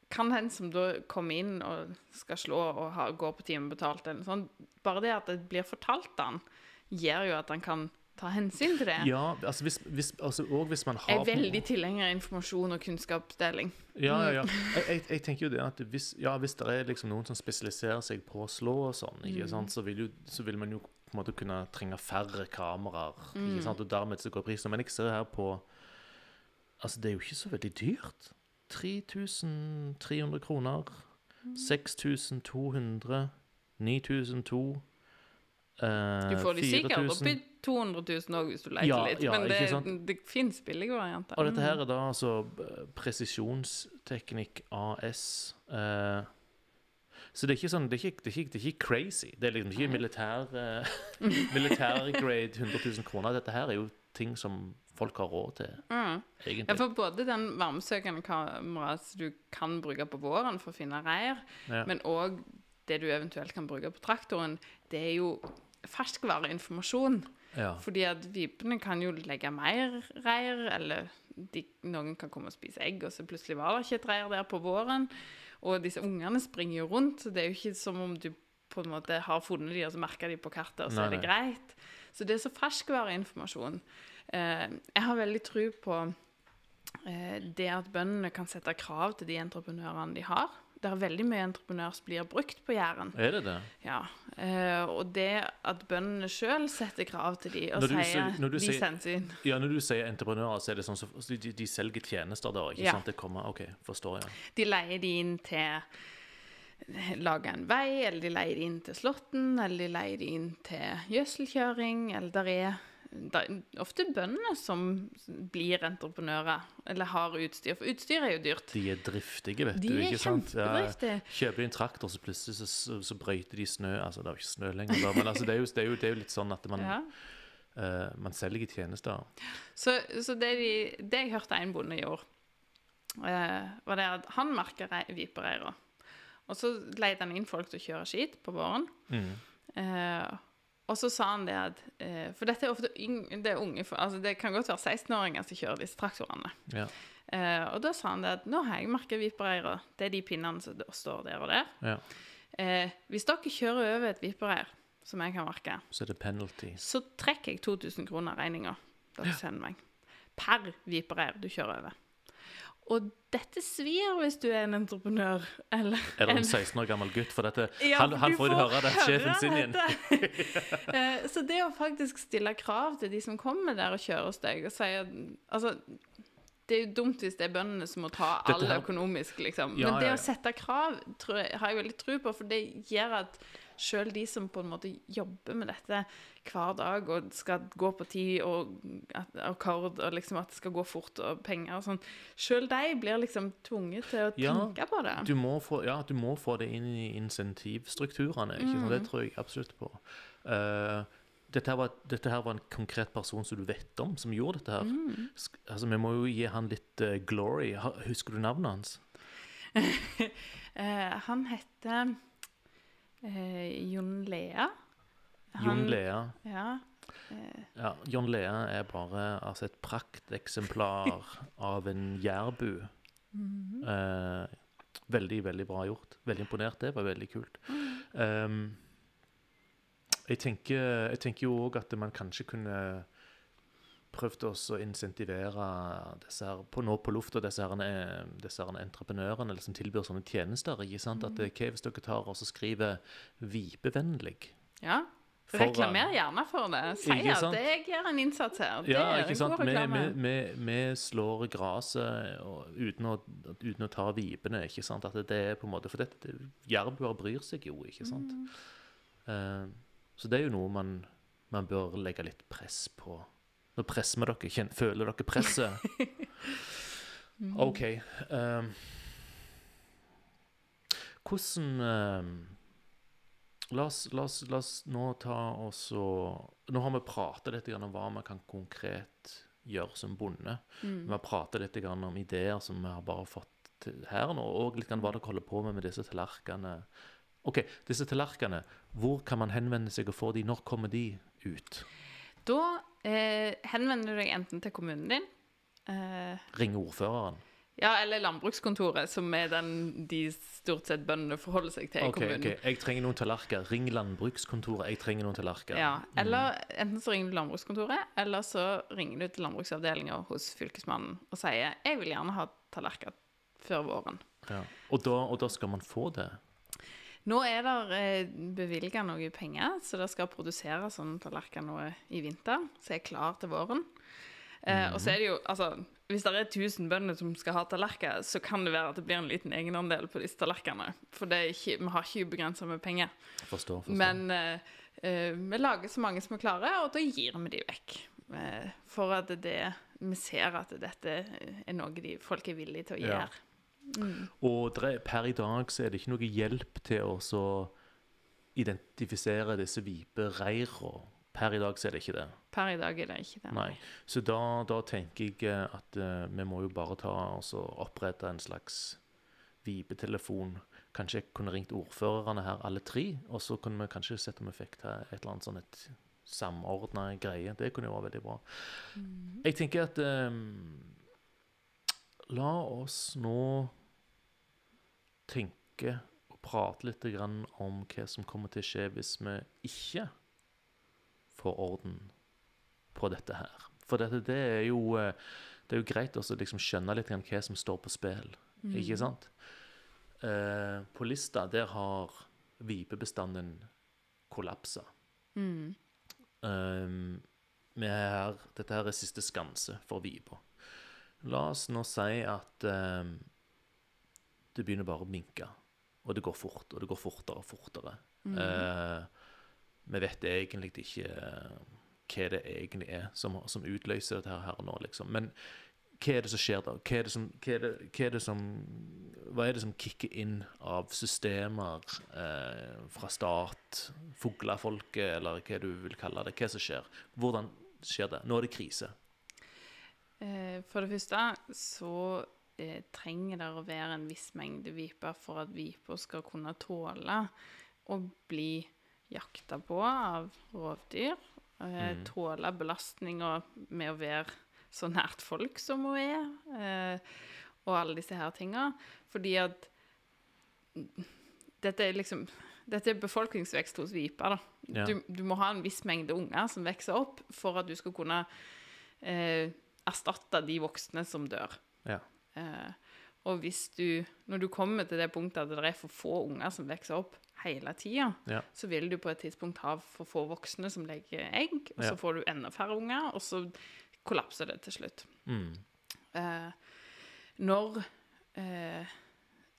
kan den som da kommer inn og skal slå og ha, går på timebetalt, eller sånn, bare det at det blir fortalt han, gjør jo at han kan ta hensyn til det. Ja, altså hvis, hvis, altså, og hvis man har Jeg er veldig tilhenger av informasjon og kunnskapsdeling. Ja, ja, ja. Jeg, jeg, jeg tenker jo det at hvis, ja, hvis det er liksom noen som spesialiserer seg på å slå og sånn, ikke sant, så vil, jo, så vil man jo på en måte kunne trenge færre kameraer, ikke sant, og dermed så går prisen. Men jeg ser her på Altså, det er jo ikke så veldig dyrt. 3300 kroner. 6200. 9002. eh, Du får de sikkert 4000. opp i 200 000 òg hvis du leter Ja, litt, ja, men det, ikke det fins billige varianter. Og dette her er da altså eh, Presisjonsteknikk AS. Uh, så det er ikke sånn, det er ikke, det er ikke, det er ikke crazy. Det er liksom ikke militær, uh, militærgrade 100 000 kroner. Dette her er jo ting som folk har råd til, Mm. Ja, for både den varmesøkende kameraet som du kan bruke på våren for å finne reir, Ja. men òg det du eventuelt kan bruke på traktoren, det er jo ferskvareinformasjon. Ja. Fordi at vipene kan jo legge mer reir, eller de, noen kan komme og spise egg, og så plutselig var det ikke et reir der på våren. Og disse ungene springer jo rundt, så det er jo ikke som om du på en måte har funnet de, og så merker de på kartet, og så Nei, er det greit. Så det er så ferskvareinformasjon. Eh, jeg har veldig tro på eh, det at bøndene kan sette krav til de entreprenørene de har. Det er veldig mye entreprenør som blir brukt på Jæren. Er det det? Ja, eh, og det at bøndene sjøl setter krav til de og sier når du vis sier- hensyn. Ja, når du sier entreprenører, så er det sånn at så de, de selger tjenester da, ikke Ja. sant? Det kommer, ok, forstår jeg. De leier de inn til lage en vei, eller de leier de inn til slåtten, eller de leier de inn til gjødselkjøring, eller der er der er ofte bøndene som blir entreprenører, eller har utstyr, for utstyr er jo dyrt. De er driftige, vet De du, ikke sant? Ja, kjempedriftige. Kjøper de en traktor, så plutselig så, så, så brøyter de snø. Altså, det er jo ikke snø lenger, da, men altså, det, er jo, det, er jo, det er jo litt sånn at man, Ja. uh, man selger tjenester. Så, så det, de, det jeg hørte en bonde gjorde, uh, var det at han merka vipereira. Og så leide han inn folk til å kjøre skit på våren. Mm. Eh, og så sa han det at eh, For dette er ofte yng, det, er unge, altså det kan godt være 16-åringer som kjører disse traktorene. Ja. Eh, og da sa han det at nå har jeg merka vipereira. Det er de pinnene som står der og der. ja. Eh, hvis dere kjører over et vipereir, som jeg kan merke, Så er det penalty. så trekker jeg 2000 kroner regninga dere sender meg. Per vipereir du kjører over. Og dette svir hvis du er en entreprenør, eller Eller en 16 år gammel gutt, for dette, Ja, han, han får jo høre det, sjefen sin igjen. Eh, så det å faktisk stille krav til de som kommer der og kjører hos deg, og sier Altså, det er jo dumt hvis det er bøndene som må ta alle all økonomisk, liksom. Men det ja, ja. å sette krav tror jeg, har jeg veldig tro på, for det gjør at sjøl de som på en måte jobber med dette hver dag og skal gå på tid og akkord og liksom at det skal gå fort og penger og sånn, sjøl de blir liksom tvunget til å Ja, tenke på det. Du få, ja, du må få det inn i insentivstrukturene. Mm. Det tror jeg absolutt på. Uh, dette, her var, dette her var en konkret person som du vet om, som gjorde dette her. Mm. Altså, Vi må jo gi han litt uh, glory. Husker du navnet hans? uh, han heter eh, Jon Lea. Jon Lea. Ja. Eh, Ja, John Lea er bare altså, et prakteksemplar av en jærbu. mhm. Eh, veldig, veldig bra gjort. Veldig imponert. Det var veldig kult. Um, jeg, tenker, jeg tenker jo òg at man kanskje kunne prøvd også å insentivere disse her, på, nå på lufta, disse, her, eh, disse her entreprenørene eller som tilbyr sånne tjenester. ikke sant? At eh, hva hvis dere tar og skriver 'vipevennlig'? ja. Reklamer gjerne for det. Si at jeg gjør en innsats her. Det Ja, ikke sant? Vi, vi, vi, slår gresset uten, uten å ta vipene, ikke sant? At det er på en måte, For dette, jærbuer bryr seg jo, ikke sant? Mm. Uh, så det er jo noe man, man bør legge litt press på. Nå presser vi dere. Kjenn, føler dere presset? Mm. OK. Um, hvordan um, la, oss, la, oss, la oss nå ta oss og Nå har vi pratet litt om hva vi kan konkret gjøre som bonde. Mm. Vi har pratet litt om ideer som vi har bare fått til her nå, og litt hva dere holder på med med disse tallerkenene. OK, disse tallerkenene, hvor kan man henvende seg og få de? Når kommer de ut? Da eh, henvender du deg enten til kommunen din eh, Ring ordføreren. Ja, eller landbrukskontoret, som er den de stort sett bøndene forholder seg til i okay, kommunen. ok, jeg trenger noen tallerkener. Ring landbrukskontoret. Jeg trenger noen tallerkener. Ja, eller enten så ringer du landbrukskontoret, eller så ringer du til landbruksavdelinga hos fylkesmannen og sier 'Jeg vil gjerne ha tallerkener før våren'. Ja. Og, da, og da skal man få det. Nå er det eh, bevilga noe penger, så det skal produsere sånne tallerkener nå i vinter, så er klar til våren. Eh, Og så er det jo, altså Hvis det er 1000 bønder som skal ha tallerkener, så kan det være at det blir en liten egenandel på disse tallerkenene. For det ikke, vi har ikke ubegrensa med penger. Forstår, forstår. Men eh, eh, vi lager så mange som vi klarer, og da gir vi de vekk. Eh, for at det, vi ser at dette er noe de, folk er villige til å Ja. Gjøre. Og det er, per i dag så er det ikke noe hjelp til å så identifisere disse vipereira. Per i dag så er det ikke det. Per i dag er det ikke det. Nei. Så da, da tenker jeg eh, at uh, vi må jo bare ta og så opprette en slags vipetelefon. Kanskje jeg kunne ringt ordførerne her, alle tre, og så kunne vi kanskje sett om vi fikk til et eller annet sånn et samordna greie. Det kunne jo være veldig bra. Jeg tenker at eh, La oss nå tenke og prate litt grann om hva som kommer til å skje hvis vi ikke får orden på dette her. For dette, det er jo eh, det er jo greit å liksom skjønne litt grann hva som står på spill, ikke sant? Eh, på lista der har vipebestanden kollapsa. Mm. Um, er her, dette her er siste skanse for vipa. La oss nå si at eh, det begynner bare å minke, og det går fort, og det går fortere og fortere. Eh, vi vet egentlig ikke eh, hva det egentlig er som, som utløser dette her nå, liksom. Men hva er det som skjer da? Hva er det som, hva er det, hva er det som, er det som kicker inn av systemer eh, fra stat, fuglefolket, eller hva du vil kalle det? Hva som skjer? Hvordan skjer det? Nå er det krise. Eh, For det første så eh, trenger det å være en viss mengde viper for at viper skal kunne tåle å bli jakta på av rovdyr. Eh, Tåle belastninga med å være så nært folk som hun er, eh, og alle disse her tinga. Fordi at dette er liksom dette er befolkningsvekst hos viper. da. Ja. Du, du må ha en viss mengde unger som vokser opp, for at du skal kunne eh, erstatte de voksne som dør. Ja. Eh, og hvis du, når du kommer til det punktet at det er for få unger som vokser opp hele tida, Ja. så vil du på et tidspunkt ha for få voksne som legger egg, og Ja. så får du enda færre unger, og så kollapser det til slutt. Mm. Eh, når eh,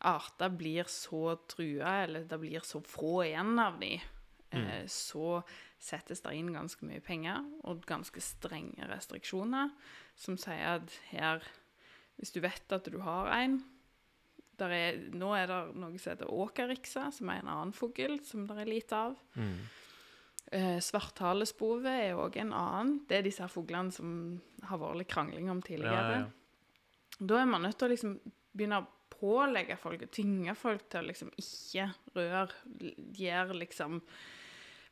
arter blir så trua, eller det blir så få igjen av dem, eh, så settes det inn ganske mye penger og ganske strenge restriksjoner som sier at her Hvis du vet at du har en der er, Nå er det noe som heter åkerrikse, som er en annen fugl som det er lite av. Mm. Eh, Svarthalespove er òg en annen. Det er disse fuglene som har vært litt krangling om tidligere. Ja, ja. Da er man nødt til å liksom begynne å pålegge folk, tvinge folk til å liksom ikke røre, gjøre liksom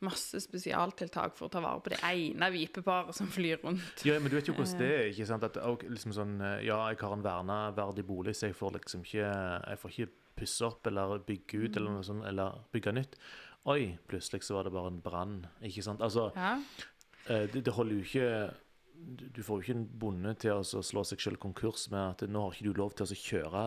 masse spesialtiltak for å ta vare på det ene vipeparet som flyr rundt. Ja, men du vet jo hvordan det er, ikke sant? At, liksom sånn, eh, ja, jeg har en verneverdig bolig, så jeg får liksom ikke, jeg får ikke pusse opp eller bygge ut eller noe sånt, eller bygge nytt. Oi, plutselig så var det bare en brann, ikke sant? Altså, Ja, eh, det, det holder jo ikke, du du får jo ikke en bonde til å slå seg selv konkurs med at nå har ikke du lov til å kjøre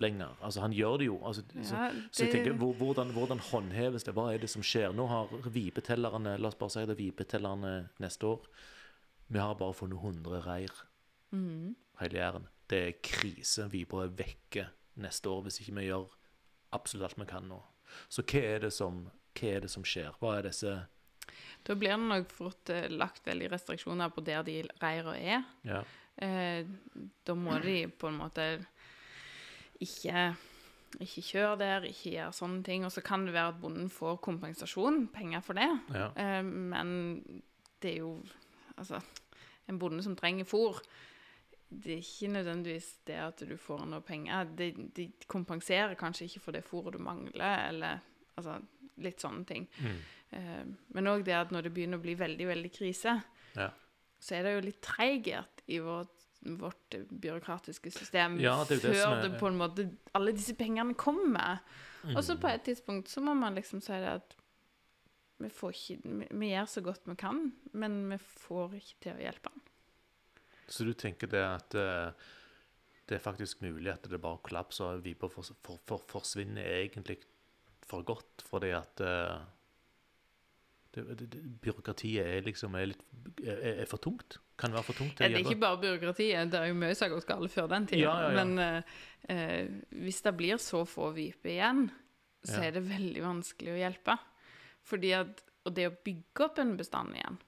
lenger. Altså, han gjør det jo. Altså, så, Ja, så jeg tenker, hvordan, hvordan håndheves det? Hva er det som skjer? Nå har vipetellerne, la oss bare si det, vipetellerne neste år, vi har bare funnet 100 reir mm. hele Jæren. Det er krise. Viper er vekke neste år hvis ikke vi gjør absolutt alt vi kan nå. Så hva er det som, er det som skjer? Hva er disse Da blir det nok fort eh, lagt veldig restriksjoner på der de reira er. Ja. Eh, da må de på en måte ikke, ikke kjøre der, ikke gjøre sånne ting. Og så kan det være at bonden får kompensasjon, penger for det. ja. Eh, men det er jo Altså, en bonde som trenger fôr Det er ikke nødvendigvis det at du får noe penger. De, de kompenserer kanskje ikke for det fôret du mangler, eller altså, litt sånne ting. Mm. Eh, men òg det at når det begynner å bli veldig, veldig krise, Ja. så er det jo litt treighet i vårt vårt byråkratiske system Ja, det det før er- det på en måte alle disse pengene kommer. Og så Mm. på et tidspunkt så må man liksom si det at vi får ikke Vi, vi gjør så godt vi kan, men vi får ikke til å hjelpe han. Så du tenker det at uh, det er faktisk mulig at det bare kollapser, og Viber for, for, for, forsvinner egentlig for godt, fordi at det, det, det, byråkratiet er liksom er, litt, er, er for tungt? Kan være for tungt til Det er ikke bare byråkratiet, det er jo mye som har gått galt før den tida. Ja, ja. Men eh, eh, hvis det blir så få viper igjen, så er det veldig vanskelig å hjelpe. Fordi at, og det å bygge opp en bestand igjen,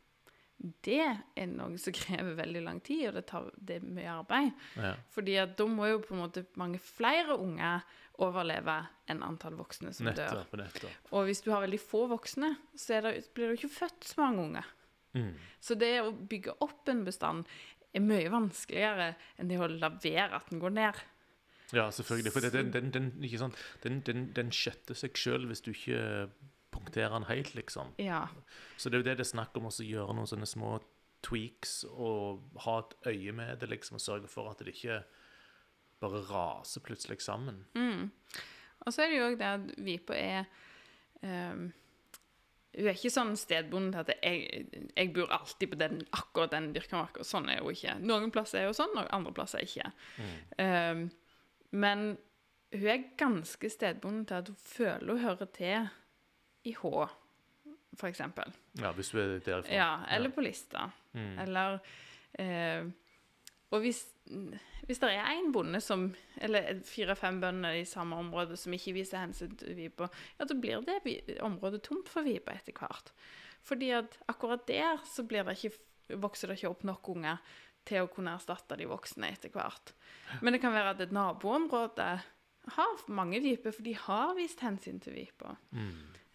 det er noe som krever veldig lang tid, og det, tar, det er mye arbeid. Ja. Fordi at da må jo på en måte mange flere unger overleve enn antall voksne som dør. Nettopp. nettopp. Og hvis du har veldig få voksne, så det, blir det jo ikke født så mange unger. Mm. Så det å bygge opp en bestand er mye vanskeligere enn det å la være at den går ned. Ja, selvfølgelig. For det, den, den, den, sant? Den, den, den skjøtter seg sjøl hvis du ikke punkterer den helt, liksom. Ja. Så det er jo det det er snakk om, å gjøre noen sånne små tweaks og ha et øye med det, liksom, og sørge for at det ikke bare raser plutselig sammen. Mm. Og så er det jo òg det at Vipa er ehm, Hun er ikke sånn stedbonde til at jeg, jeg bor alltid på den, akkurat den dyrka marka. Sånn er hun ikke. Noen plasser er hun sånn, og andre plasser ikke. Ehm, men hun er ganske stedbonde til at hun føler hun hører til i Hå, eksempel. Ja, hvis du er derifra. Ja, eller på lista. Mm. Eller eh, Og hvis, hvis det er én bonde som Eller fire-fem bønder i samme område som ikke viser hensyn til vipa, ja, da blir det området tomt for vipa etter hvert. Fordi at akkurat der så blir det ikke, vokser det ikke opp nok unger til å kunne erstatte de voksne etter hvert. Men det kan være at et naboområde har mange viper, for de har vist hensyn til vipa. Mm.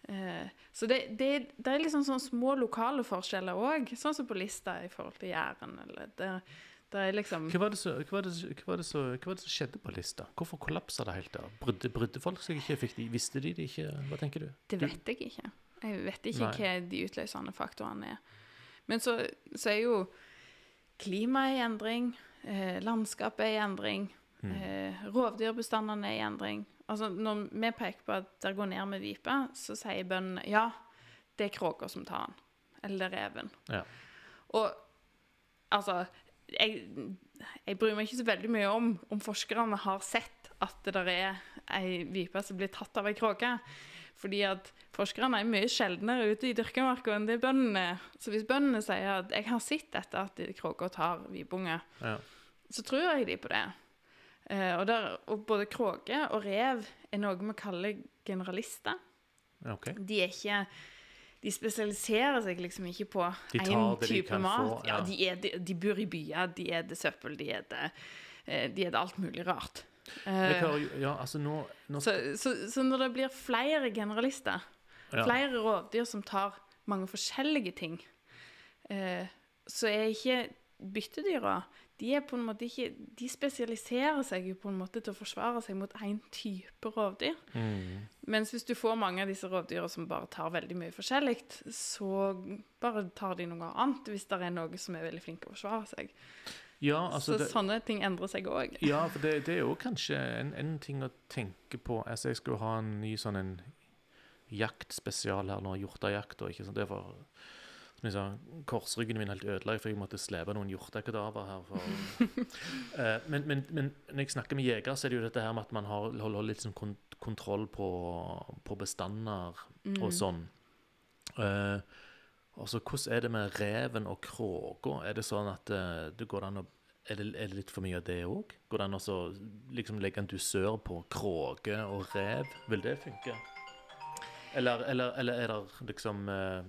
Eh, så det, det, det er liksom sånne små lokale forskjeller òg, sånn som på lista i forhold til Jæren. Eller der, er liksom Hva var hva var det, hva var det, som- hva var det som skjedde på lista? Hvorfor kollapsa det helt der? Brydde, brydde folk seg ikke? Fikk de, visste de det ikke? Hva tenker du? Det vet jeg ikke. Jeg vet ikke Nei. hva de utløsende faktorene er. Men så, så er jo klimaet i endring, eh, landskapet er i endring, Mm. eh, rovdyrbestandene er i endring. Altså, når vi peker på at det går ned med vipe, så sier bøndene ja, det er kråka som tar den. Eller er reven. Ja. Og altså jeg, jeg bryr meg ikke så veldig mye om om forskerne har sett at det der er ei vipe som blir tatt av ei kråke. Fordi at forskerne er mye sjeldnere ute i dyrkemarka enn det bøndene. Så hvis bøndene sier at 'jeg har sett dette at kråka tar vipunge', Ja. så tror jeg de på det. Uh, og, der, og både kråke og rev er noe vi kaller generalister. Okay. De er ikke De spesialiserer seg liksom ikke på én type mat. få, ja. ja. de, er, de, de bor i byer, de er det søppel, de er det, eh, alt mulig rart. Eh, hører ja, altså nå, nå så, så, så når det blir flere generalister, ja. flere rovdyr som tar mange forskjellige ting, eh, så er ikke byttedyra de er på en måte ikke, de spesialiserer seg jo på en måte til å forsvare seg mot én type rovdyr. Mm. Mens hvis du får mange av disse rovdyra som bare tar veldig mye forskjellig, så bare tar de noe annet hvis det er noe som er veldig flink til å forsvare seg. Ja, altså så det, sånne ting endrer seg òg. Ja, for det, det er jo kanskje en, en ting å tenke på. Altså, jeg skulle ha en ny sånn en jaktspesial her nå, hjortejakt. og ikke sånn. det var som sa, Korsryggen min helt ødelagt, for jeg måtte slepe noen hjortekadaver her. For, uh, men, men, men når jeg snakker med jegere, så er det jo dette her med at man har, holder litt sånn kont kontroll på, på bestander Mm. og sånn. Uh, og så hvordan er det med reven og kråka? Er det sånn at uh, det går an å er det, er det litt for mye av det òg? Går det an å liksom legge en dusør på kråke og rev? Vil det funke? Eller, eller, eller er det liksom eh,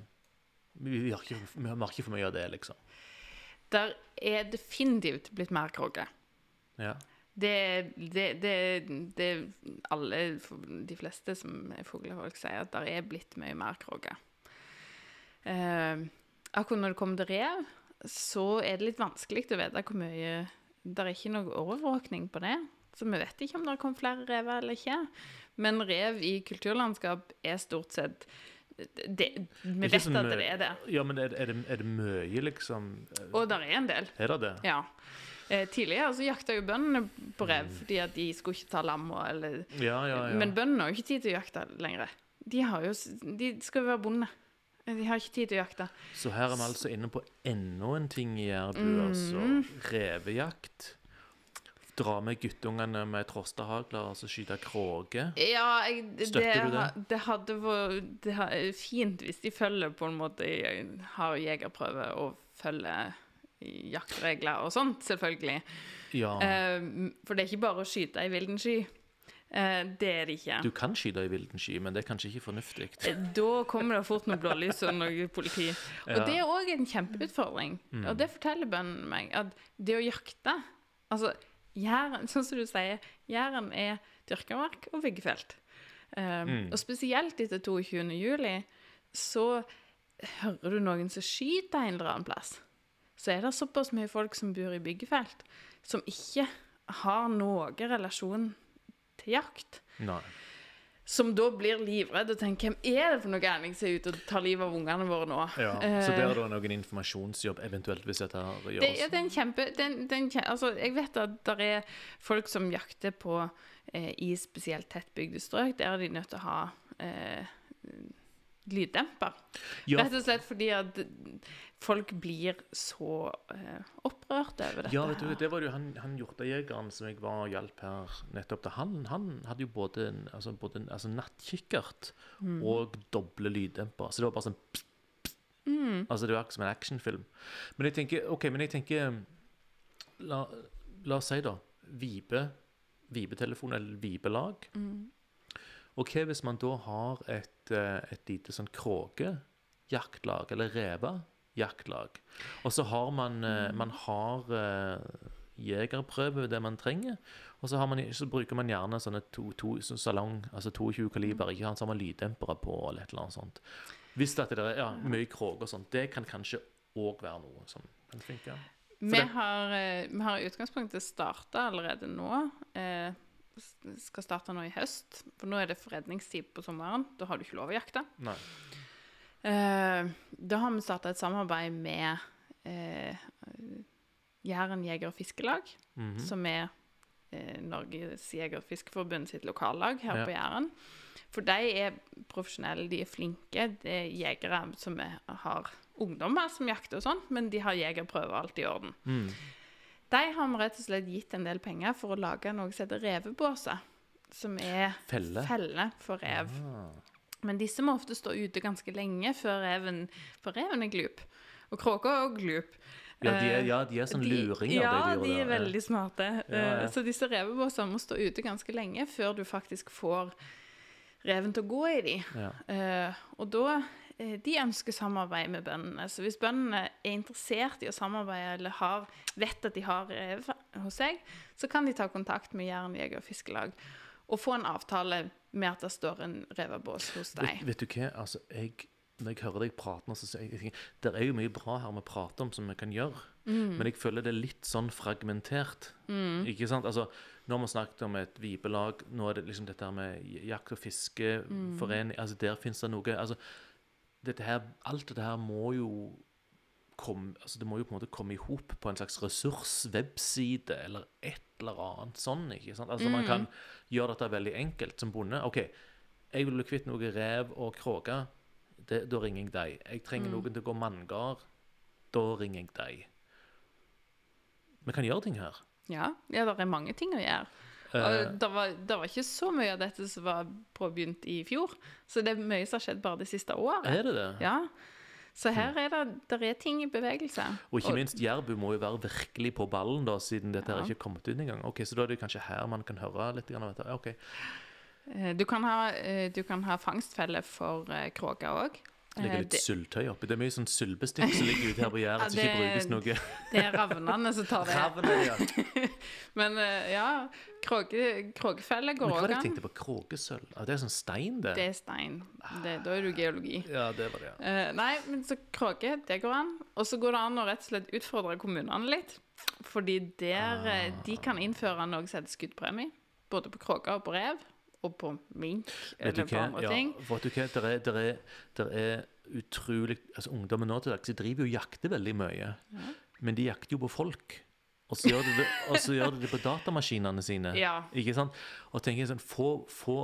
vi, vi, har ikke, vi har ikke for mye av det, liksom. Der er definitivt blitt mer krogge. Ja. Det, det, det, det alle, de fleste som er fuglefolk, sier at der er blitt mye mer krogge. Eh, akkurat når det kommer til rev, så er det litt vanskelig å vite hvor mye Det er ikke noe overvåkning på det. Så vi vet ikke om det kom flere rever eller ikke. Men rev i kulturlandskap er stort sett det, Vi vet at det er det. Ja, men er, er, det, er det mye, liksom? Og der er en del. Er det det? Ja. Eh, tidligere så jakta jo bøndene på rev fordi at de skulle ikke ta lam. og- Eller, Ja, ja, ja. Men bøndene har jo ikke tid til å jakte lenger. De, har jo, de skal jo være bonde. De har ikke tid til å jakte. Så her er vi altså inne på enda en ting i Jærbu, mm. altså. Revejakt. Dra med guttungene med trostehagler og så skyte kråke. Ja, jeg, det, Støtter du det? Det hadde vært det fint hvis de følger på en måte Har jegerprøve og følger jaktregler og sånt, selvfølgelig. Ja. Uh, for det er ikke bare å skyte i vilden sky. Eh, det er det ikke. Du kan skyte i vilden sky, men det er kanskje ikke fornuftig. Eh, Da kommer det fort noe blålys og noe politi. Og Ja. Mm. det er òg en kjempeutfordring. Og det forteller bøndene meg, at det å jakte Altså, Jæren, sånn som du sier, Jæren er dyrka mark og byggefelt. Um, Mm. Og spesielt etter 22. juli så hører du noen som skyter en eller annen plass. Så er det såpass mye folk som bor i byggefelt, som ikke har noen relasjon til jakt. Nei. Som da blir livredd og tenker hvem er det for noe gærning som er ute og tar livet av ungene våre nå? Ja. Eh, Så der er det noen informasjonsjobb, eventuelt, hvis dette gjøres? det, ja, det er en kjempe det er det er en altså, Jeg vet at det er folk som jakter på eh, i spesielt tettbygde strøk. Der er de nødt til å ha eh, lyddemper. Ja, Rett og slett fordi at folk blir så eh, opprørt over dette. Ja, vet du, det var jo han, han hjortejegeren som jeg var og hjalp her nettopp til. Han, han hadde jo både, en, altså, både en altså nattkikkert Mm. og doble lyddemper. Så det var bare sånn pst, pst. Mm. Altså, det var ikke som en actionfilm. Men jeg tenker OK, men jeg tenker La, la oss si, da, Vibe, Vibetelefon eller Vibelag. Mm. Og hva hvis man da har et, eh, et lite sånn kråkejaktlag, eller revejaktlag, og så har man, eh, man har eh, jegerprøve det man trenger, og så, har man, så bruker man gjerne sånne to, to, salong, altså 22 kaliber, ikke sant, så har man lyddempere på, eller et eller annet sånt. Hvis det er ja, mye kråke og sånt, det kan kanskje også være noe som kan funke. Vi har, vi har i utgangspunktet starta allerede nå. Eh, skal starte nå i høst. For nå er det fredningstid på sommeren. Da har du ikke lov å jakte. Eh, da har vi starta et samarbeid med eh, Jæren jeger- og fiskelag, Mhm. som er eh, Norges jeger- og fiskeforbund sitt lokallag her Ja. på Jæren. For de er profesjonelle, de er flinke. Det er jegere som er, har ungdommer som jakter og sånn, men de har jegerprøver alt i orden. Mm. De har vi rett og slett gitt en del penger for å lage noe som heter revebåser. Som er Felle. felle for rev. Ah. Men disse må ofte stå ute ganske lenge før reven For reven er glup. Og kråka er også glup. Ja, de er, Eh, ja, de er sånn de- luringer, Ja, de de er veldig smarte. Ja, ja. Eh, Så disse revebåsene må stå ute ganske lenge før du faktisk får reven til å gå i de. Ja. Eh, og da De ønsker samarbeid med bøndene. Så hvis bøndene er interessert i å samarbeide eller har, vet at de har rev hos seg, så kan de ta kontakt med Jæren jeger- og fiskelag og få en avtale med at det står en revebås hos deg. vet du hva, altså, jeg, når jeg hører deg prate så sier jeg, det er jo mye bra her vi prater om som vi kan gjøre, Mm. men jeg føler det er litt sånn fragmentert. Ikke sant? Altså, nå har vi snakket om et vibelag, nå er det liksom dette her med jakt- og fiskeforening, Mm. altså der finnes det noe, altså, dette her, alt dette her må jo komme, altså det må jo på en måte komme ihop på en slags ressurswebside, eller et eller annet sånn, ikke sant? Altså man kan gjøre dette veldig enkelt som bonde. Ok, jeg vil bli kvitt noe rev og kråke, da ringer jeg deg. Jeg trenger noen til å gå manngard, da ringer jeg deg. Vi kan gjøre ting her. Ja, ja det er mange ting å gjøre. Eh, Og det var, det var ikke så mye av dette som var påbegynt i fjor. Så det er mye som har skjedd bare det siste året. er det det? Ja. Så her er det, der er ting i bevegelse. Og ikke minst Jærbu må jo være virkelig på ballen, da, siden dette her ikke er kommet ut engang. Ok, Så da er det kanskje her man kan høre litt grann av dette. Okay. Eh, Du kan ha, eh, du kan ha fangstfelle for kråker kråke òg. Det ligger litt det, syltøy oppi. Det er mye sånn sylbestikk som ligger ute her på gjerdet, Ja, som ikke det- brukes noe. det er ravnene som tar det. Ravnene, ja. Men ja, ja, kråke, går Men an. hva var det jeg tenkte på? Kråkesølv? Ah, det er sånn stein, det. Det er stein. Det, da er du geologi. Ja, det var det, ja. Uh, nei, men så kråke, det går an. Og så går det an å rett og slett utfordre kommunene litt. Fordi der ah. de kan innføre noe som heter skuddpremie. Både på kråke og på rev. Og på mink eller på andre Ja, ting. vet du hva? Der er, der er, der er utrolig altså Ungdommen nå til dags de driver jo og jakter veldig mye. Men de jakter jo på folk. og så gjør de det, gjør de det på datamaskinene sine. Ja. Ikke sant? Og tenker sånn, få, få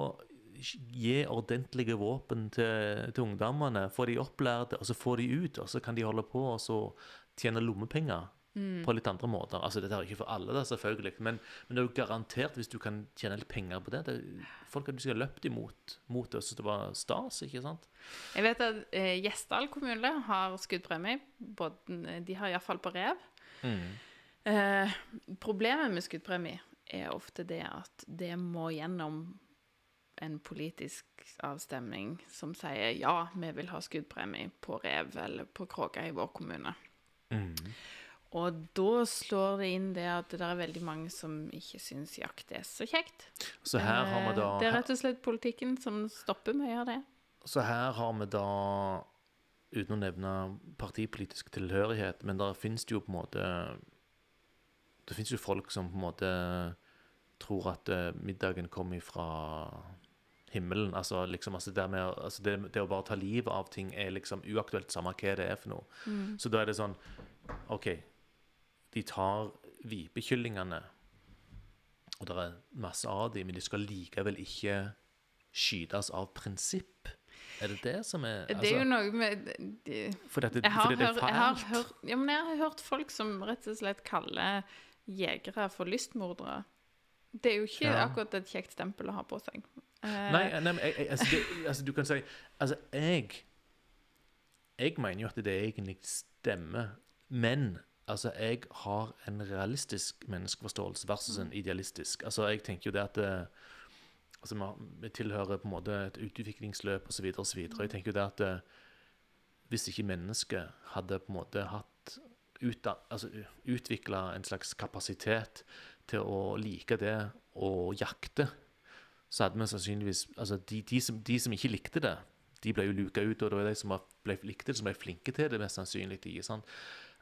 Gi ordentlige våpen til, til ungdommene. Få de opplærte, og så få de ut. Og så kan de holde på og så tjene lommepenger på litt andre måter. Altså, Dette er ikke for alle, da, selvfølgelig, men, men det er jo garantert hvis du kan tjene litt penger på det. det folk har sikkert løpt imot mot det, syntes det var stas, ikke sant? Jeg vet at eh, Gjesdal kommune har skuddpremie. Både, de har iallfall på rev. Eh, problemet med skuddpremie er ofte det at det må gjennom en politisk avstemning som sier ja, vi vil ha skuddpremie på rev eller på kråke i vår kommune. Og da slår det inn det at det er veldig mange som ikke syns jakt er så kjekt. Så her har vi Eh, da Det er rett og slett politikken som stopper mye av det. Så her har vi da, uten å nevne partipolitisk tilhørighet, men der finnes det jo på en måte Det finnes jo folk som på en måte tror at eh, middagen kommer fra himmelen. Altså, liksom, altså, det, med, altså det, det å bare ta livet av ting er liksom uaktuelt, samme hva det er for noe. Så da er det sånn OK, de tar vipekyllingene, og det er masse av dem, men de skal likevel ikke skytes av prinsipp. Er det det som er Det er jo noe med de, fordi at det, Jeg har, fordi det er jeg, har hørt, ja, men jeg har hørt folk som rett og slett kaller jegere for lystmordere. Det er jo ikke Ja. akkurat et kjekt stempel å ha på seg. Eh, Nei, nei men jeg, jeg, altså, det, altså, du kan si Altså, jeg Jeg mener jo at det egentlig stemmer, men altså, jeg har en realistisk menneskeforståelse versus en idealistisk. Altså, jeg tenker jo det at det, altså, vi- tilhører på en måte et utviklingsløp osv. osv. Jeg tenker jo det at eh, hvis ikke mennesket hadde på en måte hatt altså, utvikla en slags kapasitet til å like det å jakte, så hadde vi sannsynligvis Altså, de, de, som, de som ikke likte det, de ble jo luka ut, og det var de som ble, likte det, som ble flinke til det, mest sannsynlig. ikke sant?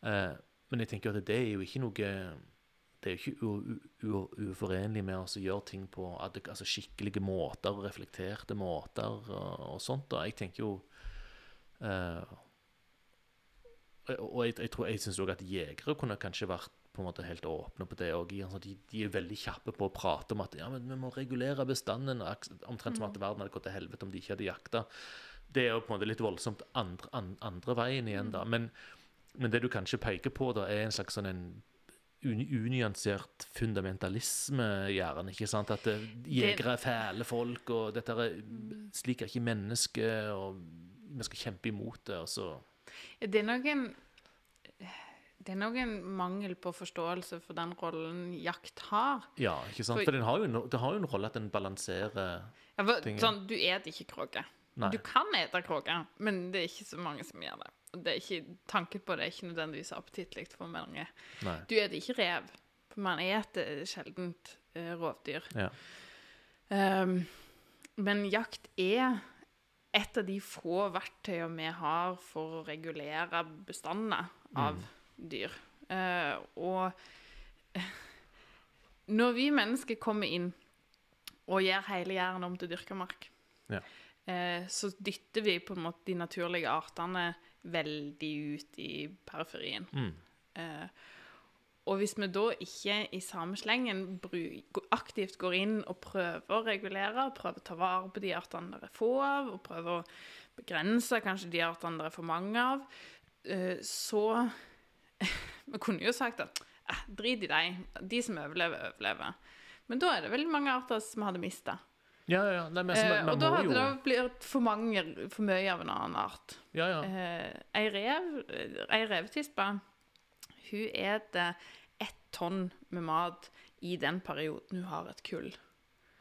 Eh, men jeg tenker at det er jo ikke noe det er jo ikke uforenlig med å altså, gjøre ting på altså, skikkelige måter reflekterte måter og, og sånt. da. Jeg tenker jo uh, Og jeg, jeg, tror- jeg syns òg at jegere kunne kanskje vært på en måte helt åpne på det òg. Altså, de, de er veldig kjappe på å prate om at ja, men vi må regulere bestanden. Omtrent som at verden hadde gått til helvete om de ikke hadde jakta. Det er jo på en måte litt voldsomt andre, an, andre veien igjen, da. Men, men det du kanskje peker på, da, er en slags sånn en unyansert fundamentalisme, gjerne. ikke sant? At eh, jegere er fæle folk, og dette er, slik er ikke mennesket, og vi skal kjempe imot det. og så... Det er noen det er noen mangel på forståelse for den rollen jakt har. Ja, ikke sant? For- For den har jo, en- det har jo en rolle at den balanserer Ja, for, Ting, sånn, du et ikke kråke. Du kan ete kråke, men det er ikke så mange som gjør det. Det er ikke, tanken på det er ikke nødvendigvis appetittlig for mange. Nei. Du spiser ikke rev, for man spiser sjeldent uh, rovdyr. Ja. Um, men jakt er et av de få verktøyene vi har for å regulere bestandene av dyr. Uh, og når vi mennesker kommer inn og gjør hele Jæren om til dyrka mark, Ja. uh, så dytter vi på en måte de naturlige artene veldig ut i periferien. Mm. Eh, og hvis vi da ikke i samme slengen aktivt går inn og prøver å regulere, prøver å ta vare på de artene det er få av, og prøver å begrense kanskje de artene det er for mange av, eh, så Vi kunne jo sagt at eh, drit i dem, de som overlever, overlever. Men da er det veldig mange arter som hadde mista. Ja, ja. Nei, men, men, Eh, og da hadde jo det blitt for mange, for mye av en annen art. Ja, ja. Eh, ei rev, eh, ei revtispe, hun eter ett tonn med mat i den perioden hun har et kull.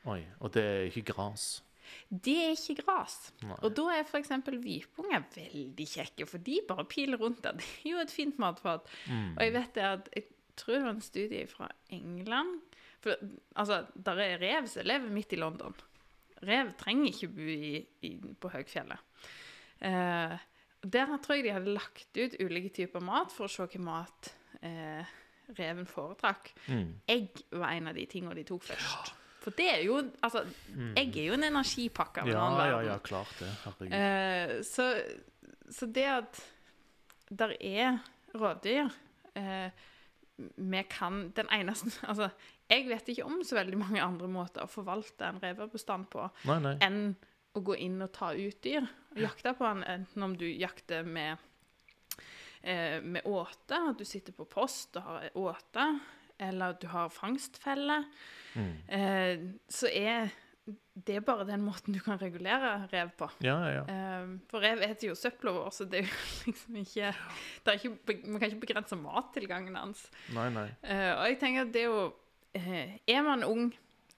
Oi. Og det er ikke gras. Det er ikke gras. Nei. Og da er f.eks. vipunger veldig kjekke, for de bare piler rundt der. Det er jo et fint matfat. Mm. Og jeg vet det at jeg tror det var en studie fra England For altså, der er rev som lever midt i London. Rev trenger ikke bo i, i, på høgfjellet. Eh, der tror jeg de hadde lagt ut ulike typer mat for å se hvilken mat eh, reven foretrakk. Mm. Egg var en av de tingene de tok først. For det er jo Altså, egg er jo en energipakke Mm. Ja, ja, ja, klart det. Herregud. Eh, så, så det at der er rovdyr, eh, vi kan Den eneste Altså, jeg vet ikke om så veldig mange andre måter å forvalte en revebestand på Nei, nei. enn å gå inn og ta ut dyr. Og jakte på den, enten om du jakter med, eh, med åte, at du sitter på post og har åte, eller at du har fangstfelle, Mm. eh, så er det bare den måten du kan regulere rev på. Ja, ja, ja. Eh, for rev spiser jo søpla vår, så det er jo liksom ikke, det er ikke Vi kan ikke begrense mattilgangen hans. Nei, nei. Eh, og jeg tenker at det er jo Er man ung,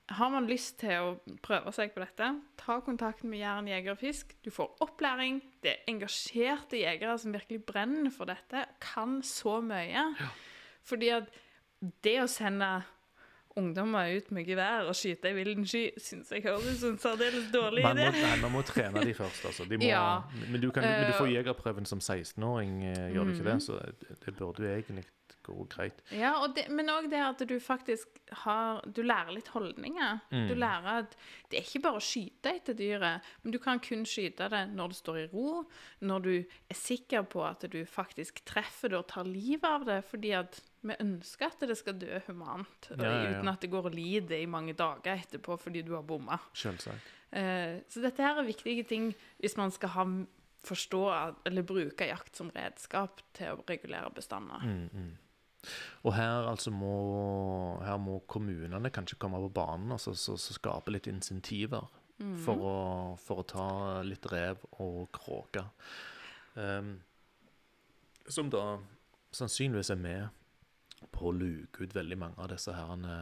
har man lyst til å prøve seg på dette, ta kontakt med Jæren jeger og fisk. Du får opplæring. Det er engasjerte jegere som virkelig brenner for dette. Kan så mye. Fordi at det å sende ungdommer ut med gevær og skyte i villen sky, syns jeg høres ut som en særdeles dårlig idé. nei, man må trene de først, altså. De må, Ja. men, du kan, men du får Eh, jegerprøven som 16-åring, eh, gjør du ikke det? Så det, det burde du egentlig gå greit. Ja, og det, men òg det at du faktisk har Du lærer litt holdninger. Mm. Du lærer at det er ikke bare å skyte etter dyret, men du kan kun skyte det når det står i ro, når du er sikker på at du faktisk treffer det og tar livet av det, fordi at vi ønsker at det skal dø humant, Ja, ja, ja. uten at det går og lider i mange dager etterpå fordi du har bomma. Selvsagt. Eh, så dette her er viktige ting hvis man skal ha, forstå eller bruke jakt som redskap til å regulere bestander. Mm, mm. Og her altså må, her må kommunene kanskje komme på banen og så, så, så skape litt insentiver for, å, for å ta litt rev og kråke. Um, som da sannsynligvis er med på å luke ut veldig mange av disse herrene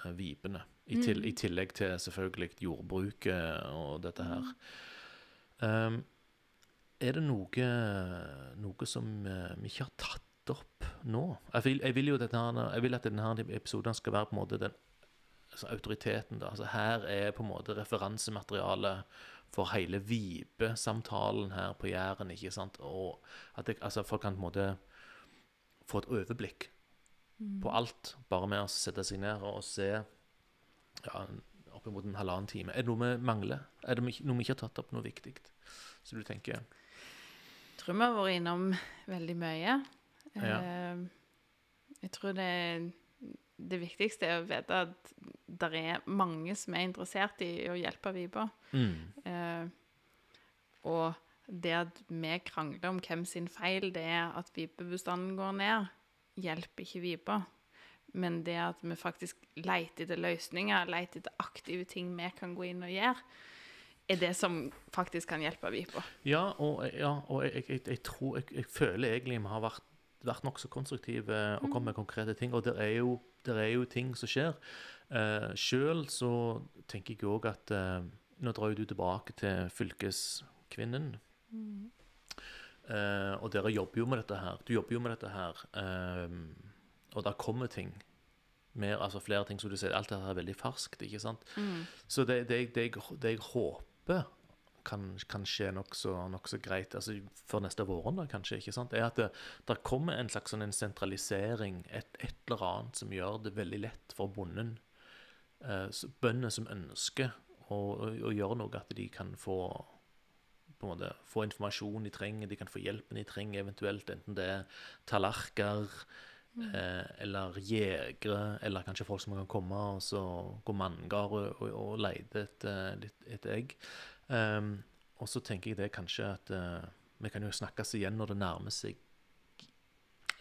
eh, vipene. I, til, Mm. I tillegg til selvfølgelig jordbruket og dette her. Um, er det noe, noe som eh, vi ikke har tatt opp nå? Jeg vil, jeg vil jo dette jeg vil at denne episoden skal være på en måte den altså autoriteten. da. Altså her er på en måte referansematerialet for hele Vibe-samtalen her på Jæren. ikke sant? Og at det, altså folk kan på en måte få et overblikk på alt, bare med å sette seg ned og se ja, oppimot en halvannen time. Er det noe vi mangler? Er det noe vi ikke har tatt opp, noe viktig? Så du tenker Jeg tror vi har vært innom veldig mye. Ja. Eh, Jeg tror det, det viktigste er å vite at det er mange som er interessert i å hjelpe Viba. mm, Eh, og det at vi krangler om hvem sin feil det er at vipebestanden går ned, hjelper ikke vipa. Men det at vi faktisk leter etter løsninger, leter etter aktive ting vi kan gå inn og gjøre, er det som faktisk kan hjelpe vipa. Ja, og, ja, og jeg, jeg, jeg, tror jeg, jeg føler egentlig vi har vært, vært nokså konstruktiv og kommet med konkrete ting. Og det er jo, det er jo ting som skjer. Uh, Sjøl så tenker jeg òg at eh, Nå drar jo du tilbake til fylkeskvinnen. Eh, og dere jobber jo med dette her. Du jobber jo med dette her. eh, og der kommer ting. Mer, altså flere ting som du sier. Alt dette er veldig ferskt, ikke sant? Så det, det, det, det jeg håper kan, kan skje nokså nok greit altså før neste våren, da, kanskje, ikke sant, er at det, der kommer en slags sånn en sentralisering, et, et eller annet som gjør det veldig lett for bonden, eh, bøndene som ønsker å, å, å gjøre noe, at de kan få på en måte, få informasjon de trenger, de kan få hjelpen de trenger, eventuelt enten det er tallerkener eh, eller jegere, eller kanskje folk som kan komme og så gå manngard og, og, og leide etter, et, etter egg. Ehm, og så tenker jeg det kanskje at uh, vi kan jo snakkes igjen når det nærmer seg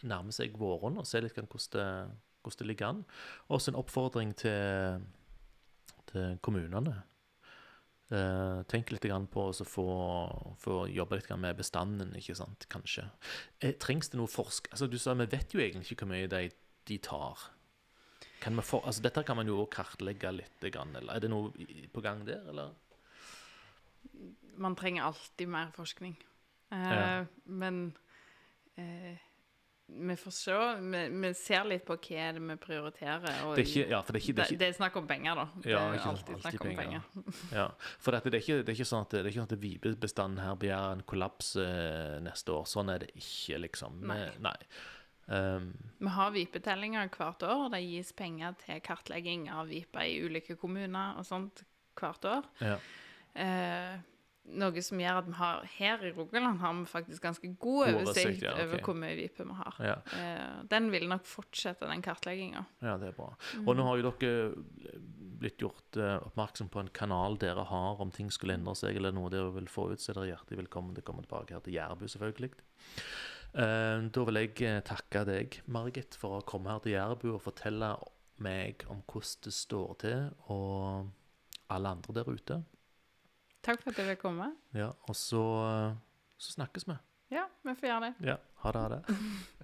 nærmer seg våren, og se litt hvordan det, hvordan det ligger an. Også en oppfordring til, til kommunene. Uh, tenk litt på å få, få jobbe litt med bestanden, ikke sant, kanskje. Eh, trengs det noe forsk... Altså, du sa vi vet jo egentlig ikke hvor mye de, de tar. For, altså, dette kan man jo kartlegge litt, eller er det noe på gang der, eller? Man trenger alltid mer forskning. Eh, Ja. Men eh, vi får se. Vi, vi ser litt på hva er det vi prioriterer. Det er ikke, ja, det er ikke, det er det er snakk om penger, da. Det Ja, er alltid alltid snakk om penger. Ja, for dette, det, er ikke, det er ikke sånn at, det sånn at vibebestanden her blir en kollaps eh, neste år. Sånn er det ikke, liksom. Nei. nei. Um, Vi har vipetellinger hvert år. og Det gis penger til kartlegging av viper i ulike kommuner og sånt hvert år. ja. Eh, noe som gjør at vi har her i Rogaland har vi faktisk ganske god oversikt ja, okay. over hvor mye vipe vi har. Ja, Eh, den vil nok fortsette, den kartlegginga. ja, det er bra. Og nå har jo dere blitt gjort eh, oppmerksom på en kanal dere har om ting skulle endre seg, eller noe dere vil få ut, så er dere hjertelig velkommen til å komme tilbake her til Jærbu, selvfølgelig. Eh, da vil jeg eh, takke deg, Margit, for å komme her til Jærbu og fortelle meg om hvordan det står til, og alle andre der ute. Takk for at jeg fikk komme. Ja, og så, eh, så snakkes vi. Ja, vi får gjøre det. Ja, ha det, ha det.